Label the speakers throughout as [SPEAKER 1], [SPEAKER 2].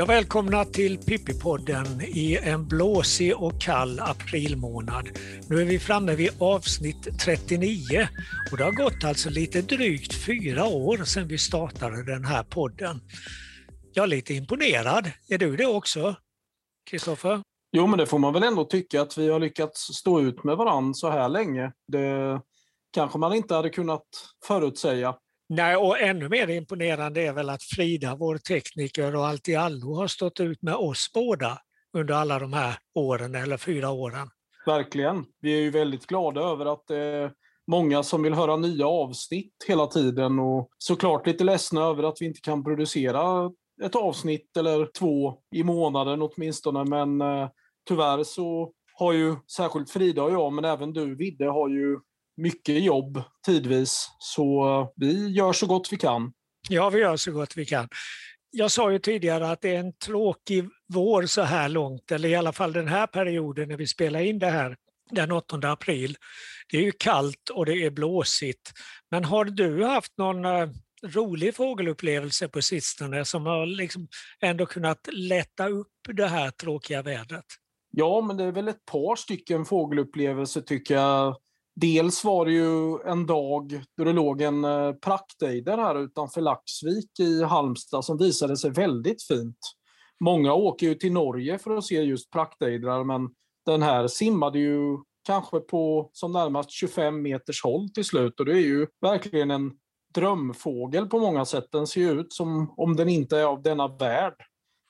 [SPEAKER 1] Jag välkomna till Pippipodden i en blåsig och kall aprilmånad. Nu är vi framme vid avsnitt 39 och det har gått alltså lite drygt fyra år sedan vi startade den här podden. Jag är lite imponerad. Är du det också, Kristoffer?
[SPEAKER 2] Jo, men det får man väl ändå tycka att vi har lyckats stå ut med varandra så här länge. Det kanske man inte hade kunnat förutsäga.
[SPEAKER 1] Nej, och ännu mer imponerande är väl att Frida, vår tekniker och allt i allo har stått ut med oss båda under alla de här åren, eller fyra åren.
[SPEAKER 2] Verkligen. Vi är ju väldigt glada över att det är många som vill höra nya avsnitt hela tiden och såklart lite ledsna över att vi inte kan producera ett avsnitt eller två i månaden åtminstone, men eh, tyvärr så har ju särskilt Frida och jag, men även du Vidde, har ju mycket jobb tidvis. Så eh, vi gör så gott vi kan.
[SPEAKER 1] Ja, vi gör så gott vi kan. Jag sa ju tidigare att det är en tråkig vår så här långt, eller i alla fall den här perioden när vi spelar in det här den 8 april. Det är ju kallt och det är blåsigt. Men har du haft någon eh, rolig fågelupplevelse på sistone som har liksom ändå kunnat lätta upp det här tråkiga vädret?
[SPEAKER 2] Ja, men det är väl ett par stycken fågelupplevelser tycker jag. Dels var det ju en dag då det låg en eh, praktejder här utanför Laxvik i Halmstad som visade sig väldigt fint. Många åker ju till Norge för att se just praktejdrar, men den här simmade ju kanske på som närmast 25 meters håll till slut och det är ju verkligen en drömfågel på många sätt. Den ser ut som om den inte är av denna värld.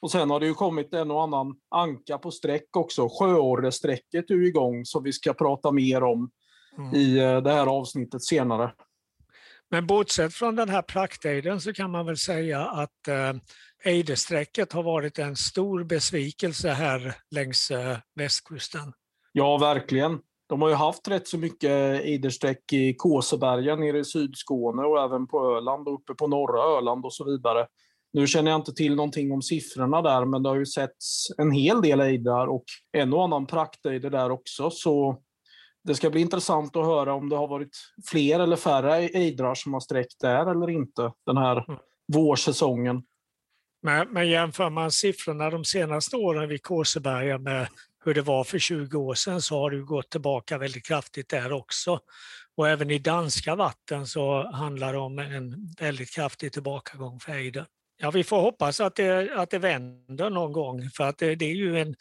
[SPEAKER 2] Och sen har det ju kommit en och annan anka på sträck också. Sjöorresträcket är igång som vi ska prata mer om mm. i eh, det här avsnittet senare.
[SPEAKER 1] Men bortsett från den här praktejden så kan man väl säga att eh, Eidesträcket har varit en stor besvikelse här längs eh, västkusten.
[SPEAKER 2] Ja, verkligen. De har ju haft rätt så mycket Eidersträck i Kåsebergen nere i Sydskåne och även på Öland och uppe på norra Öland och så vidare. Nu känner jag inte till någonting om siffrorna där, men det har ju setts en hel del ejdrar och en och annan praktejder där också. Så det ska bli intressant att höra om det har varit fler eller färre ejdrar som har sträckt där eller inte den här mm. vårsäsongen.
[SPEAKER 1] Men, men jämför man siffrorna de senaste åren vid Kåseberga med hur det var för 20 år sedan så har det gått tillbaka väldigt kraftigt där också. Och även i danska vatten så handlar det om en väldigt kraftig tillbakagång för ejder. Ja, vi får hoppas att det, att det vänder någon gång för att det, det är ju en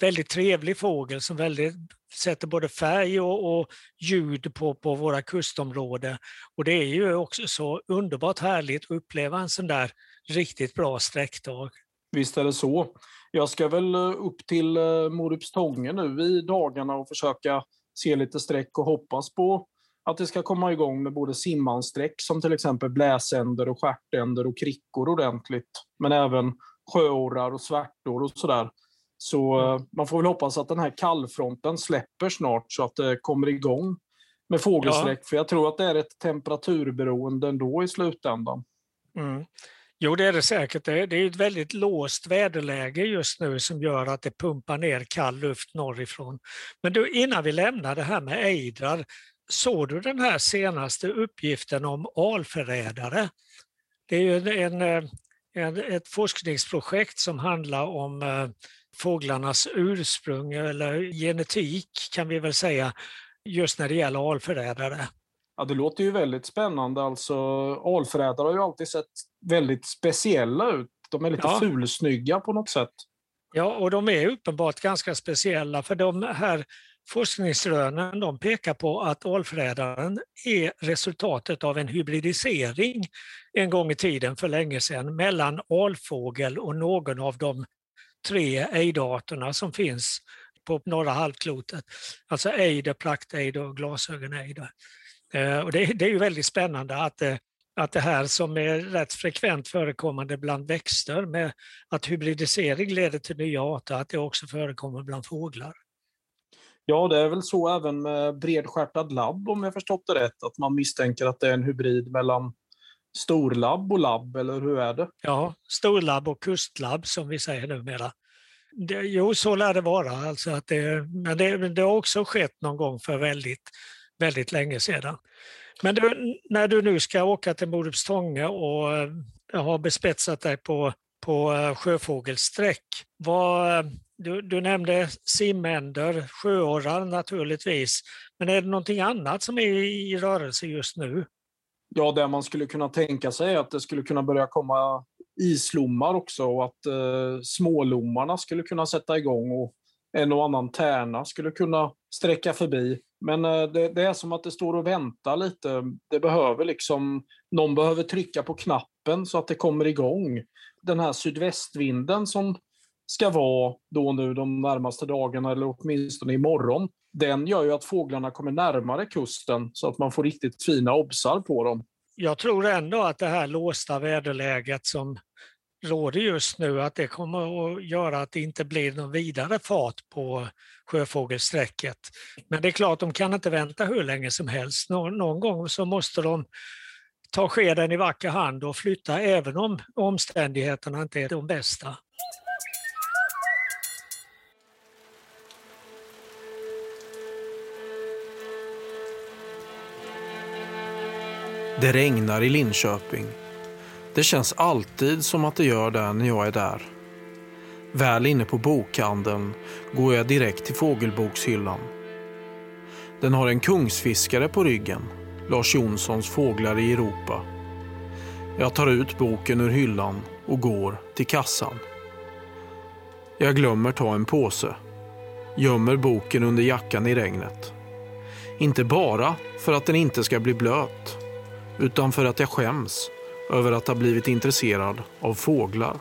[SPEAKER 1] väldigt trevlig fågel som väldigt, sätter både färg och, och ljud på, på våra kustområden. Och det är ju också så underbart härligt att uppleva en sån där riktigt bra sträckdag.
[SPEAKER 2] Visst är det så. Jag ska väl eh, upp till eh, Morups nu i dagarna och försöka se lite streck och hoppas på att det ska komma igång med både simmansträck som till exempel bläsänder och stjärtänder och krickor ordentligt. Men även sjöorrar och svärtor och sådär. Så mm. Eh, man får väl hoppas att den här kallfronten släpper snart så att det kommer igång med fågelsträck. Ja. För jag tror att det är ett temperaturberoende ändå i slutändan.
[SPEAKER 1] Mm. Jo, det är det säkert. Det är ett väldigt låst väderläge just nu som gör att det pumpar ner kall luft norrifrån. Men du, innan vi lämnar det här med ejdrar, såg du den här senaste uppgiften om alförrädare? Det är ju en, en, ett forskningsprojekt som handlar om eh, fåglarnas ursprung eller genetik kan vi väl säga, just när det gäller alförrädare.
[SPEAKER 2] Ja, det låter ju väldigt spännande. Alltså, alförrädare har ju alltid sett väldigt speciella ut. De är lite ja. fulsnygga på något sätt.
[SPEAKER 1] Ja, och de är uppenbart ganska speciella för de här forskningsrönen de pekar på att alfrädaren är resultatet av en hybridisering en gång i tiden för länge sedan mellan alfågel och någon av de tre ejdarterna som finns på norra halvklotet. Alltså ejder, praktejder och glasögonejder. Eh, och det, det, är ju väldigt spännande att, det, att det här som är rätt frekvent förekommande bland växter med att hybridisering leder till nya arter, att det också förekommer bland fåglar.
[SPEAKER 2] Ja, det är väl så även med bredstjärtad labb om jag förstått det rätt, att man misstänker att det är en hybrid mellan storlabb och labb, eller hur är det?
[SPEAKER 1] Ja, storlabb och kustlabb som vi säger numera. Det, jo, så lär det vara. Alltså att det, men det, det har också skett någon gång för väldigt, väldigt länge sedan. Men du, när du nu ska åka till Morups Tånge och eh, har bespetsat dig på, på eh, sjöfågelsträck, vad, du, du nämnde simänder, sjöorrar naturligtvis, men är det någonting annat som är i rörelse just nu?
[SPEAKER 2] Ja, det man skulle kunna tänka sig är att det skulle kunna börja komma islommar också och att eh, smålommarna skulle kunna sätta igång och en och annan tärna skulle kunna sträcka förbi. Men eh, det, det, är som att det står och väntar lite. Det behöver liksom, någon behöver trycka på knappen så att det kommer igång. Den här sydvästvinden som ska vara då nu de närmaste dagarna eller åtminstone imorgon, den gör ju att fåglarna kommer närmare kusten så att man får riktigt fina obsar på dem.
[SPEAKER 1] Jag tror ändå att det här låsta väderläget som råder just nu, att det kommer att göra att det inte blir någon vidare fart på sjöfågelsträcket. Men det är klart, de kan inte vänta hur länge som helst. Någon, någon gång så måste de ta skeden i vacker hand och flytta även om omständigheterna inte är de bästa.
[SPEAKER 3] Det regnar i Linköping. Det känns alltid som att det gör det när jag är där. Väl inne på bokhandeln går jag direkt till fågelbokshyllan. Den har en kungsfiskare på ryggen, Lars Jonssons Fåglar i Europa. Jag tar ut boken ur hyllan och går till kassan. Jag glömmer ta en påse. Gömmer boken under jackan i regnet. Inte bara för att den inte ska bli blöt utan för att jag skäms över att ha blivit intresserad av fåglar.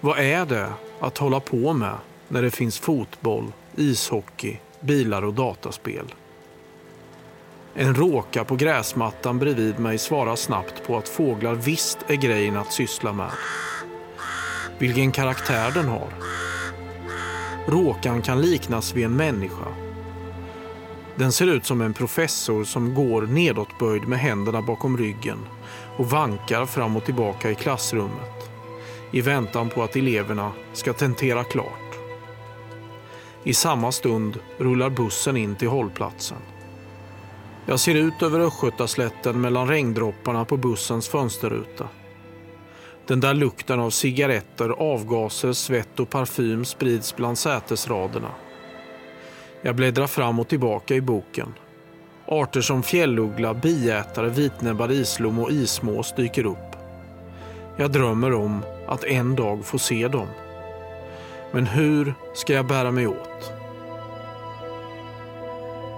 [SPEAKER 3] Vad är det att hålla på med när det finns fotboll, ishockey, bilar och dataspel? En råka på gräsmattan bredvid mig svarar snabbt på att fåglar visst är grejen att syssla med. Vilken karaktär den har. Råkan kan liknas vid en människa den ser ut som en professor som går nedåtböjd med händerna bakom ryggen och vankar fram och tillbaka i klassrummet i väntan på att eleverna ska tentera klart. I samma stund rullar bussen in till hållplatsen. Jag ser ut över Östgötaslätten mellan regndropparna på bussens fönsterruta. Den där lukten av cigaretter, avgaser, svett och parfym sprids bland sätesraderna. Jag bläddrar fram och tillbaka i boken. Arter som fjälluggla, biätare, vitnäbbad islom och ismås dyker upp. Jag drömmer om att en dag få se dem. Men hur ska jag bära mig åt?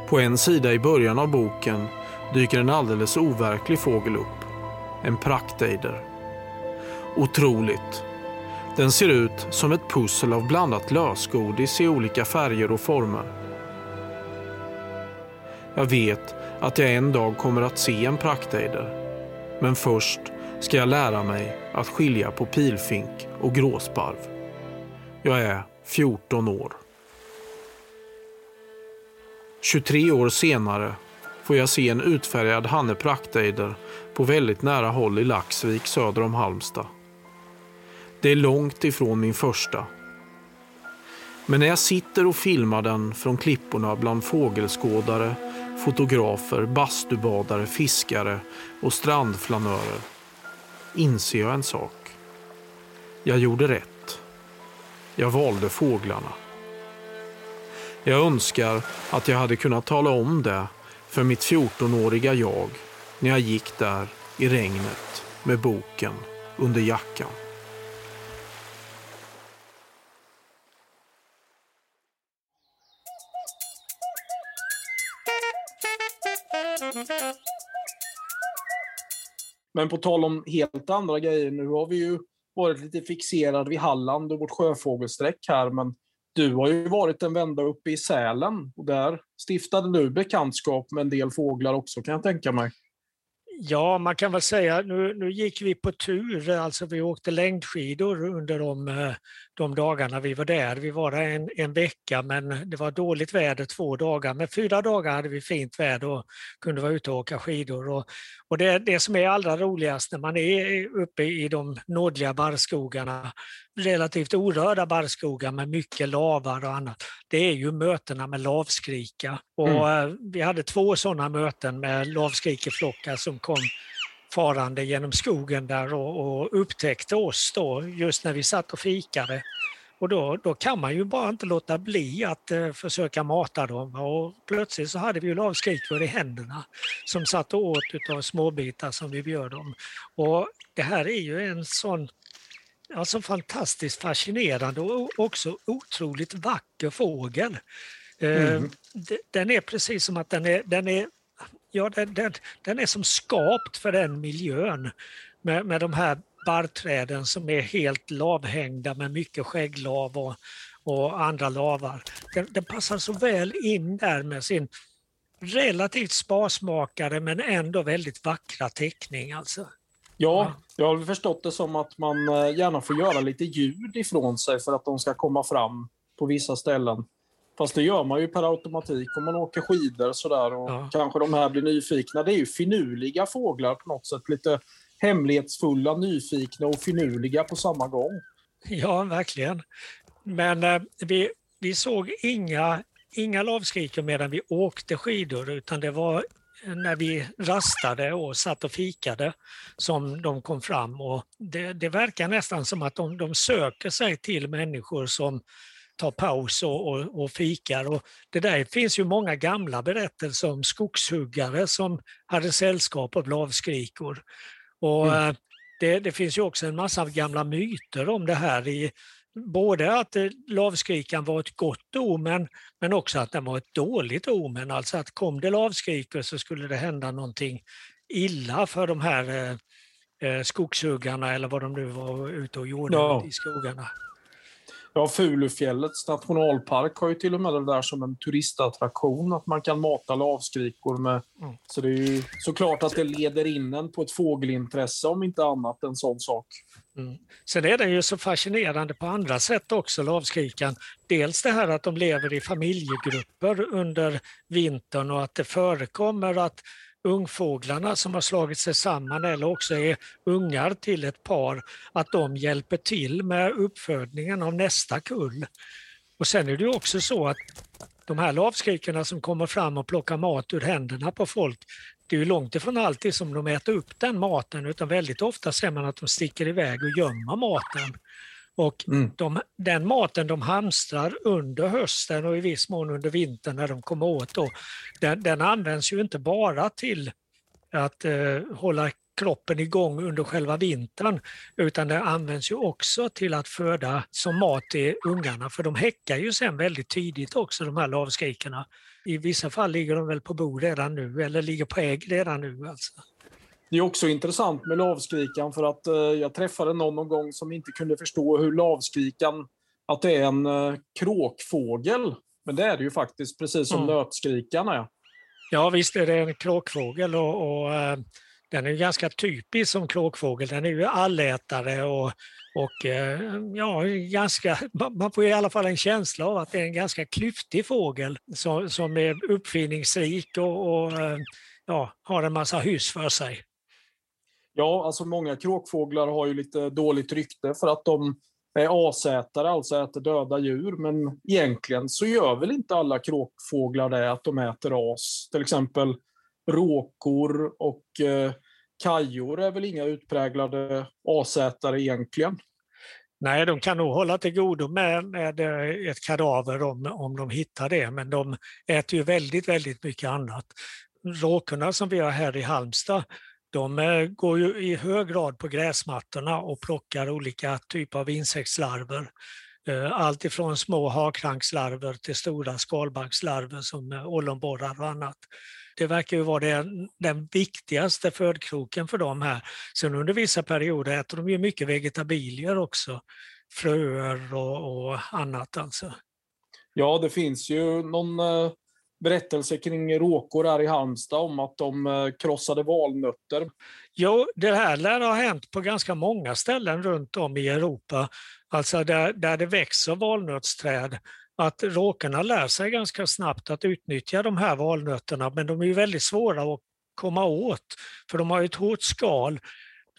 [SPEAKER 3] På en sida i början av boken dyker en alldeles overklig fågel upp. En praktejder. Otroligt. Den ser ut som ett pussel av blandat lösgodis i olika färger och former. Jag vet att jag en dag kommer att se en praktejder. Men först ska jag lära mig att skilja på pilfink och gråsparv. Jag är 14 år. 23 år senare får jag se en utfärgad hanne praktejder på väldigt nära håll i Laxvik söder om Halmstad. Det är långt ifrån min första. Men när jag sitter och filmar den från klipporna bland fågelskådare fotografer, bastubadare, fiskare och strandflanörer inser jag en sak. Jag gjorde rätt. Jag valde fåglarna. Jag önskar att jag hade kunnat tala om det för mitt 14-åriga jag när jag gick där i regnet med boken under jackan.
[SPEAKER 2] Men på tal om helt andra grejer, nu har vi ju varit lite fixerad vid Halland och vårt sjöfågelsträck här, men du har ju varit en vända uppe i Sälen och där stiftade du bekantskap med en del fåglar också kan jag tänka mig.
[SPEAKER 1] Ja, man kan väl säga, nu, nu gick vi på tur, alltså vi åkte längdskidor under de, eh, de dagarna vi var där. Vi var där en, en vecka men det var dåligt väder två dagar. Men fyra dagar hade vi fint väder och kunde vara ute och åka skidor. Och, och det, det som är allra roligast när man är uppe i de nordliga barrskogarna, relativt orörda barrskogar med mycket lavar och annat, det är ju mötena med lavskrika. Och mm. Eh, vi hade två sådana möten med lavskrikeflockar som kom farande genom skogen där och, och, upptäckte oss då just när vi satt och fikade. Och då, då kan man ju bara inte låta bli att eh, försöka mata dem och plötsligt så hade vi ju lavskrikor i händerna som satt och åt utav småbitar som vi bjöd dem. Och det här är ju en sån alltså fantastiskt fascinerande och också otroligt vacker fågel. Eh, mm. Den är precis som att den är, den är ja, den, den, den är som skapt för den miljön med, med de här barrträden som är helt lavhängda med mycket skägglav och, och andra lavar. Den, den, passar så väl in där med sin relativt sparsmakade men ändå väldigt vackra teckning. Alltså.
[SPEAKER 2] Ja, jag har förstått det som att man eh, gärna får göra lite ljud ifrån sig för att de ska komma fram på vissa ställen. Fast det gör man ju per automatik om man åker skidor sådär och ja. kanske de här blir nyfikna. Det är ju finurliga fåglar på något sätt. Lite hemlighetsfulla, nyfikna och finurliga på samma gång.
[SPEAKER 1] Ja, verkligen. Men eh, vi, vi såg inga, inga lavskrikor medan vi åkte skidor utan det var när vi rastade och satt och fikade som de kom fram. Och det, det verkar nästan som att de, de söker sig till människor som tar paus och, och, och fikar. Och det där finns ju många gamla berättelser om skogshuggare som hade sällskap av lavskrikor. Och mm. Eh, det, det, finns ju också en massa gamla myter om det här. I, både att eh, lavskrikan var ett gott omen men också att den var ett dåligt omen. Alltså att kom det lavskrikor så skulle det hända någonting illa för de här eh, eh skogshuggarna eller vad de nu var ute och gjorde ja. i skogarna.
[SPEAKER 2] Ja, Fulufjällets nationalpark har ju till och med det där som en turistattraktion, att man kan mata lavskrikor med. Mm. Så det är ju såklart att det leder in en på ett fågelintresse om inte annat, en sån sak.
[SPEAKER 1] Mm. Sen är den ju så fascinerande på andra sätt också, lavskrikan. Dels det här att de lever i familjegrupper under vintern och att det förekommer att ungfåglarna som har slagit sig samman eller också är ungar till ett par, att de hjälper till med uppfödningen av nästa kull. Och sen är det också så att de här lavskrikorna som kommer fram och plockar mat ur händerna på folk, det är ju långt ifrån alltid som de äter upp den maten utan väldigt ofta ser man att de sticker iväg och gömmer maten. Och mm. de, den maten de hamstrar under hösten och i viss mån under vintern när de kommer åt, då, den, den används ju inte bara till att eh, hålla kroppen igång under själva vintern utan det används ju också till att föda som mat till ungarna för de häckar ju sen väldigt tidigt också de här lavskrikorna. I vissa fall ligger de väl på bo redan nu eller ligger på ägg redan nu. Alltså.
[SPEAKER 2] Det är också intressant med lavskrikan för att eh, jag träffade någon någon gång som inte kunde förstå hur lavskrikan, att det är en eh, kråkfågel. Men det är det ju faktiskt, precis som mm. nötskrikan är.
[SPEAKER 1] Ja visst är det en kråkfågel och, och eh, den är ganska typisk som kråkfågel. Den är ju allätare och, och eh, ja, ganska, man får i alla fall en känsla av att det är en ganska klyftig fågel som, som är uppfinningsrik och, och eh, ja, har en massa hyss för sig.
[SPEAKER 2] Ja, alltså många kråkfåglar har ju lite dåligt rykte för att de är asätare, alltså äter döda djur. Men egentligen så gör väl inte alla kråkfåglar det, att de äter as. Till exempel råkor och eh, kajor är väl inga utpräglade asätare egentligen.
[SPEAKER 1] Nej, de kan nog hålla till godo med, med eh, ett kadaver om, om de hittar det, men de äter ju väldigt, väldigt mycket annat. Råkorna som vi har här i Halmstad, de eh, går ju i hög grad på gräsmattorna och plockar olika typer av insektslarver. Eh, allt ifrån små hakrankslarver till stora skalbaggslarver som eh, ollonborrar och annat. Det verkar ju vara den, den viktigaste födkroken för dem här. Sen under vissa perioder äter de ju mycket vegetabilier också, fröer och, och annat alltså.
[SPEAKER 2] Ja, det finns ju någon berättelse berättelser kring råkor här i Halmstad om att de eh, krossade valnötter.
[SPEAKER 1] Jo, det här lär ha hänt på ganska många ställen runt om i Europa, alltså där, där det växer valnötsträd att råkorna lär sig ganska snabbt att utnyttja de här valnötterna, men de är ju väldigt svåra att komma åt, för de har ett hårt skal.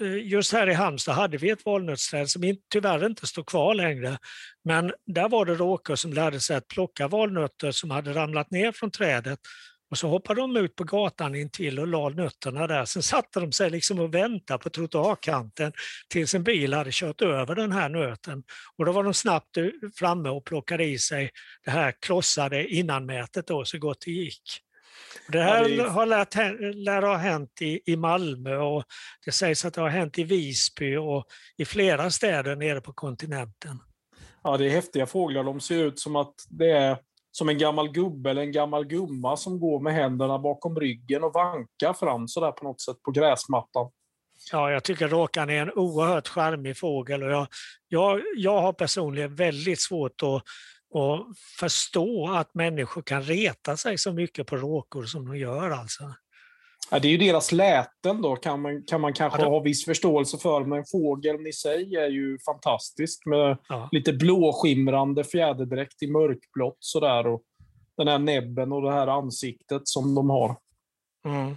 [SPEAKER 1] Eh, just här i Halmstad hade vi ett valnötsträd som tyvärr inte står kvar längre, men där var det råkor som lärde sig att plocka valnötter som hade ramlat ner från trädet och så hoppade de ut på gatan intill och la nötterna där. Sen satte de sig liksom och väntade på trottoarkanten tills en bil hade kört över den här nöten. Och då var de snabbt framme och plockade i sig det här krossade innanmätet då, så gott det gick. Det här ja, det är... har lärt, lär ha hänt i, i Malmö och det sägs att det har hänt i Visby och i flera städer nere på kontinenten.
[SPEAKER 2] Ja, det är häftiga fåglar. De ser ut som att det är som en gammal gubbe eller en gammal gumma som går med händerna bakom ryggen och vankar fram sådär på något sätt på gräsmattan.
[SPEAKER 1] Ja, jag tycker råkan är en oerhört charmig fågel och jag, jag, jag har personligen väldigt svårt att, att förstå att människor kan reta sig så mycket på råkor som de gör. Alltså.
[SPEAKER 2] Ja, det är ju deras läten då, kan man, kan man kanske ja, då... ha viss förståelse för, men fågeln i sig är ju fantastisk med ja. lite blåskimrande fjäderdräkt i mörkblått sådär och den här näbben och det här ansiktet som de har.
[SPEAKER 1] Mm.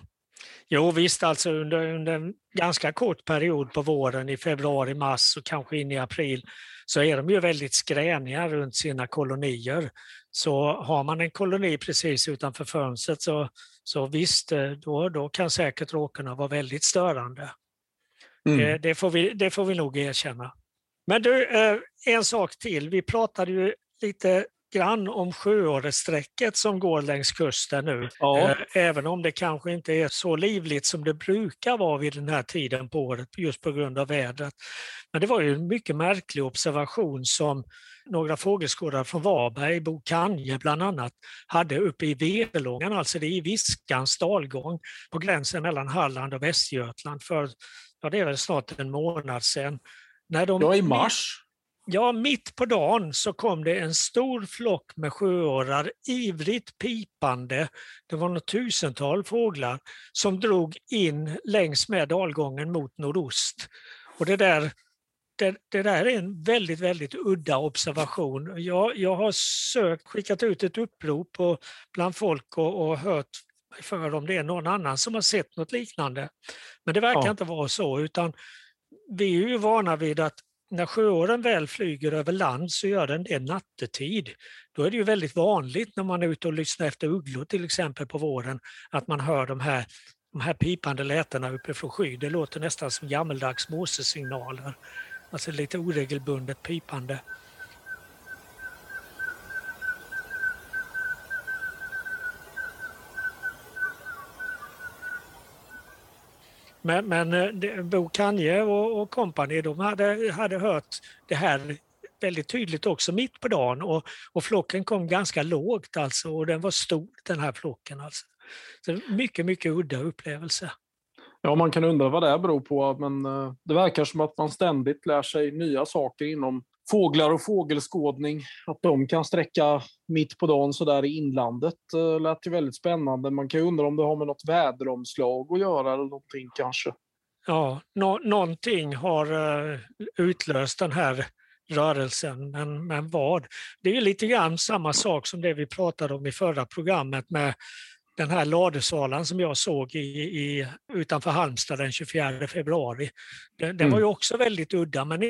[SPEAKER 1] Jo visst, alltså under, under en ganska kort period på våren, i februari, mars och kanske in i april, så är de ju väldigt skräniga runt sina kolonier. Så har man en koloni precis utanför fönstret så, så visst, eh, då, då kan säkert råkorna vara väldigt störande. Mm. Det, det, får vi, det får vi nog erkänna. Men du, eh, en sak till. Vi pratade ju lite grann om Sjöåresträcket som går längs kusten nu. Ja. Eh, även om det kanske inte är så livligt som det brukar vara vid den här tiden på året just på grund av vädret. Men det var ju en mycket märklig observation som några fågelskådare från Varberg, Bo Kanje bland annat, hade uppe i Velångan, alltså det är i Viskans dalgång på gränsen mellan Halland och Västergötland för, ja det är väl snart en månad sedan.
[SPEAKER 2] När de, ja, i mars.
[SPEAKER 1] Ja, mitt på dagen så kom det en stor flock med sjöorrar, ivrigt pipande. Det var något tusental fåglar som drog in längs med dalgången mot nordost. Och det där, det, det där är en väldigt, väldigt udda observation. Jag, jag har sökt, skickat ut ett upprop på, bland folk och, och hört för om det är någon annan som har sett något liknande. Men det verkar ja. inte vara så, utan vi är ju vana vid att när sjöåren väl flyger över land så gör den det nattetid. Då är det ju väldigt vanligt när man är ute och lyssnar efter ugglor till exempel på våren att man hör de här, de här pipande lätena uppifrån sky. Det låter nästan som gammeldags Mosesignaler. Alltså lite oregelbundet pipande. Men, men eh, Bo Kanje och, kompani de hade, hade hört det här väldigt tydligt också mitt på dagen och, och flocken kom ganska lågt alltså och den var stor den här flocken. Alltså. Så mycket, mycket udda upplevelse.
[SPEAKER 2] Ja, man kan undra vad det beror på, men eh, det verkar som att man ständigt lär sig nya saker inom fåglar och fågelskådning. Att de kan sträcka mitt på dagen sådär i inlandet eh, lät ju väldigt spännande. Man kan ju undra om det har med något väderomslag att göra eller någonting kanske.
[SPEAKER 1] Ja, no någonting har eh, utlöst den här rörelsen, men, men vad? Det är lite grann samma sak som det vi pratade om i förra programmet med den här ladusvalan som jag såg i, i, utanför Halmstad den 24 februari. Den, den mm. var ju också väldigt udda, men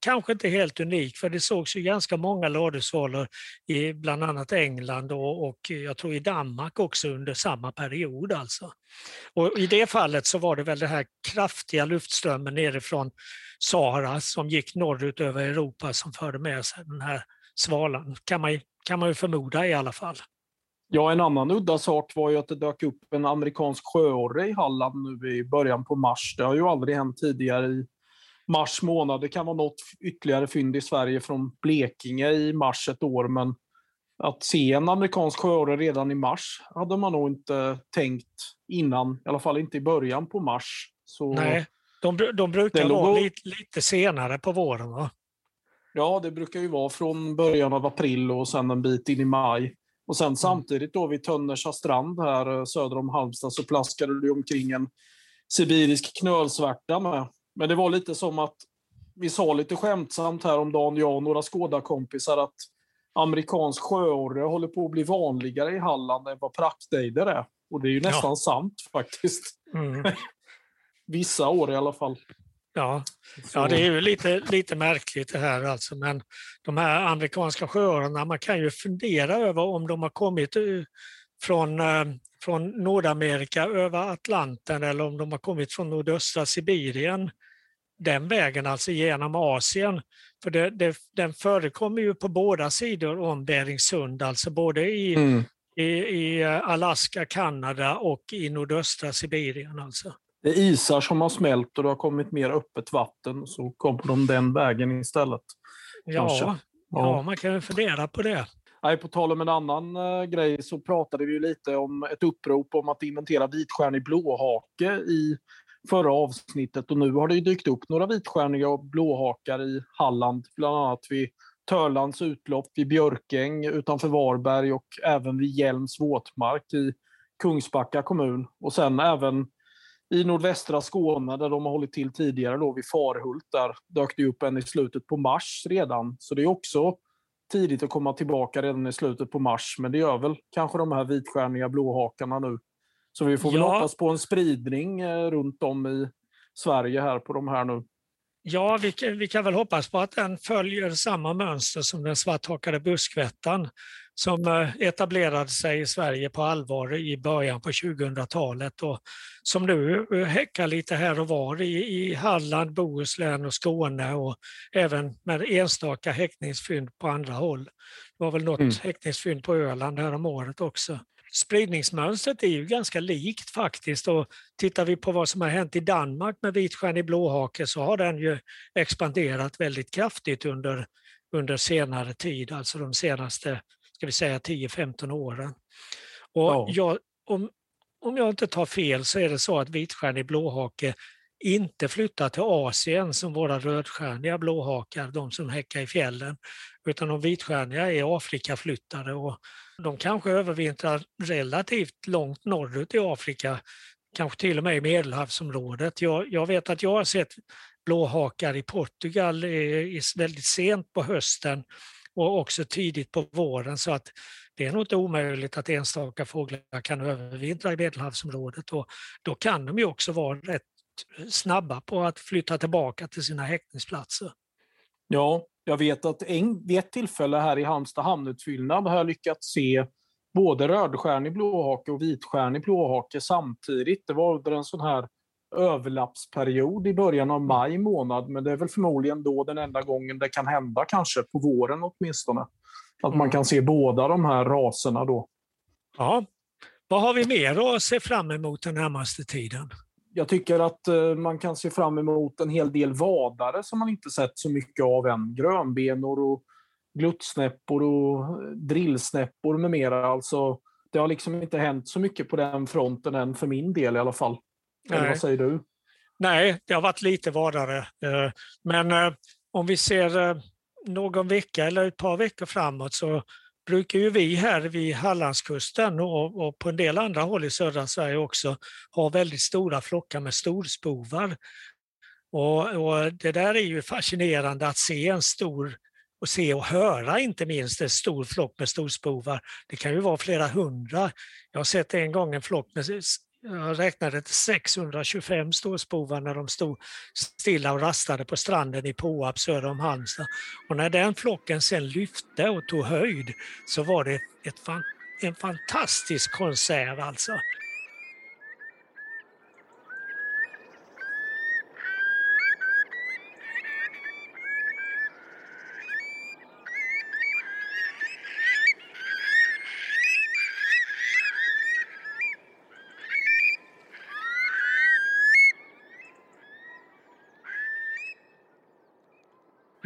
[SPEAKER 1] kanske inte helt unik, för det sågs ju ganska många ladusvalor i bland annat England och, och jag tror i Danmark också under samma period. Alltså. Och I det fallet så var det väl den här kraftiga luftströmmen nerifrån Sahara som gick norrut över Europa som förde med sig den här svalan, kan man, kan man ju förmoda i alla fall.
[SPEAKER 2] Ja, en annan udda sak var ju att det dök upp en amerikansk sjöorre i Halland nu i början på mars. Det har ju aldrig hänt tidigare i mars månad. Det kan vara något ytterligare fynd i Sverige från Blekinge i mars ett år, men att se en amerikansk sjöorre redan i mars hade man nog inte tänkt innan, i alla fall inte i början på mars. Så
[SPEAKER 1] Nej, de, de brukar vara lite, lite senare på våren va?
[SPEAKER 2] Ja, det brukar ju vara från början av april och sen en bit in i maj. Och sen samtidigt då vid Tönnersa strand här söder om Halmstad så plaskade det omkring en sibirisk knölsvärta med. Men det var lite som att vi sa lite skämtsamt här om dagen, jag och några skådakompisar, att amerikansk sjöorre håller på att bli vanligare i Halland än vad praktejder är. Och det är ju nästan ja. sant faktiskt. Mm. Vissa år i alla fall.
[SPEAKER 1] Ja, ja det är ju lite, lite märkligt det här alltså. Men de här amerikanska sjöorrarna, man kan ju fundera över om de har kommit från, eh, från Nordamerika över Atlanten eller om de har kommit från nordöstra Sibirien den vägen, alltså genom Asien. För det, det, den förekommer ju på båda sidor om Beringsund, alltså både i, mm. i, i, Alaska, Kanada och i nordöstra Sibirien. Alltså.
[SPEAKER 2] Det är isar som har smält och det har kommit mer öppet vatten, så kommer de den vägen istället.
[SPEAKER 1] Ja, ja. ja, man kan fundera på det.
[SPEAKER 2] Nej, på tal om en annan äh, grej så pratade vi lite om ett upprop om att inventera vitstjärnig blåhake i förra avsnittet och nu har det dykt upp några vitstjärniga och blåhakar i Halland, bland annat vid Törlands utlopp, vid Björkäng utanför Varberg och även vid Hjälms våtmark i Kungsbacka kommun. Och sen även i nordvästra Skåne där de har hållit till tidigare, då vid Farhult, där dök det upp en i slutet på mars redan. Så det är också tidigt att komma tillbaka redan i slutet på mars, men det gör väl kanske de här vitstjärniga blåhakarna nu. Så vi får väl ja. hoppas på en spridning eh, runt om i Sverige här på de här nu.
[SPEAKER 1] Ja, vi, vi kan väl hoppas på att den följer samma mönster som den svarthakade buskvättan som eh, etablerade sig i Sverige på allvar i början på 2000-talet och som nu eh, häckar lite här och var i, i Halland, Bohuslän och Skåne och även med enstaka häckningsfynd på andra håll. Det var väl något mm. häckningsfynd på Öland här om året också spridningsmönstret är ju ganska likt faktiskt och tittar vi på vad som har hänt i Danmark med vitstjärnig blåhake så har den ju expanderat väldigt kraftigt under, under senare tid, alltså de senaste ska vi säga 10-15 åren. Och ja. jag, om, om jag inte tar fel så är det så att vitstjärnig blåhake inte flyttar till Asien som våra rödstjärniga blåhakar, de som häckar i fjällen, utan de vitstjärniga är Afrikaflyttare och de kanske övervintrar relativt långt norrut i Afrika, kanske till och med i Medelhavsområdet. Jag, jag vet att jag har sett blåhakar i Portugal i, väldigt sent på hösten och också tidigt på våren så att det är nog inte omöjligt att enstaka fåglar kan övervintra i Medelhavsområdet och då kan de ju också vara rätt snabba på att flytta tillbaka till sina häckningsplatser.
[SPEAKER 2] Ja, jag vet att en, vid ett tillfälle här i Halmstad hamnutfyllnad har jag lyckats se både rödstjärnig blåhake och vitstjärnig blåhake samtidigt. Det var under en sån här överlappsperiod i början av maj månad, men det är väl förmodligen då den enda gången det kan hända, kanske på våren åtminstone. Att man mm. kan se båda de här raserna då.
[SPEAKER 1] Ja. Vad har vi mer att se fram emot den närmaste tiden?
[SPEAKER 2] jag tycker att eh, man kan se fram emot en hel del vadare som man inte sett så mycket av än. Grönbenor och gluttsnäppor och drillsnäppor med mera. Alltså, det har liksom inte hänt så mycket på den fronten än för min del i alla fall. Eller vad säger du?
[SPEAKER 1] Nej, det har varit lite vadare. Eh, men eh, om vi ser någon vecka eller ett par veckor framåt så brukar ju vi här vid Hallandskusten och, och, på en del andra håll i södra Sverige också ha väldigt stora flockar med storspovar. Och, och, det där är ju fascinerande att se en stor och se och höra inte minst en stor flock med storspovar. Det kan ju vara flera hundra. Jag har sett en gång en flock med jag räknade till 625 storspovar när de stod stilla och rastade på stranden i Påarp söder om Halmstad. Och när den flocken sen lyfte och tog höjd så var det ett, en fantastisk konsert alltså.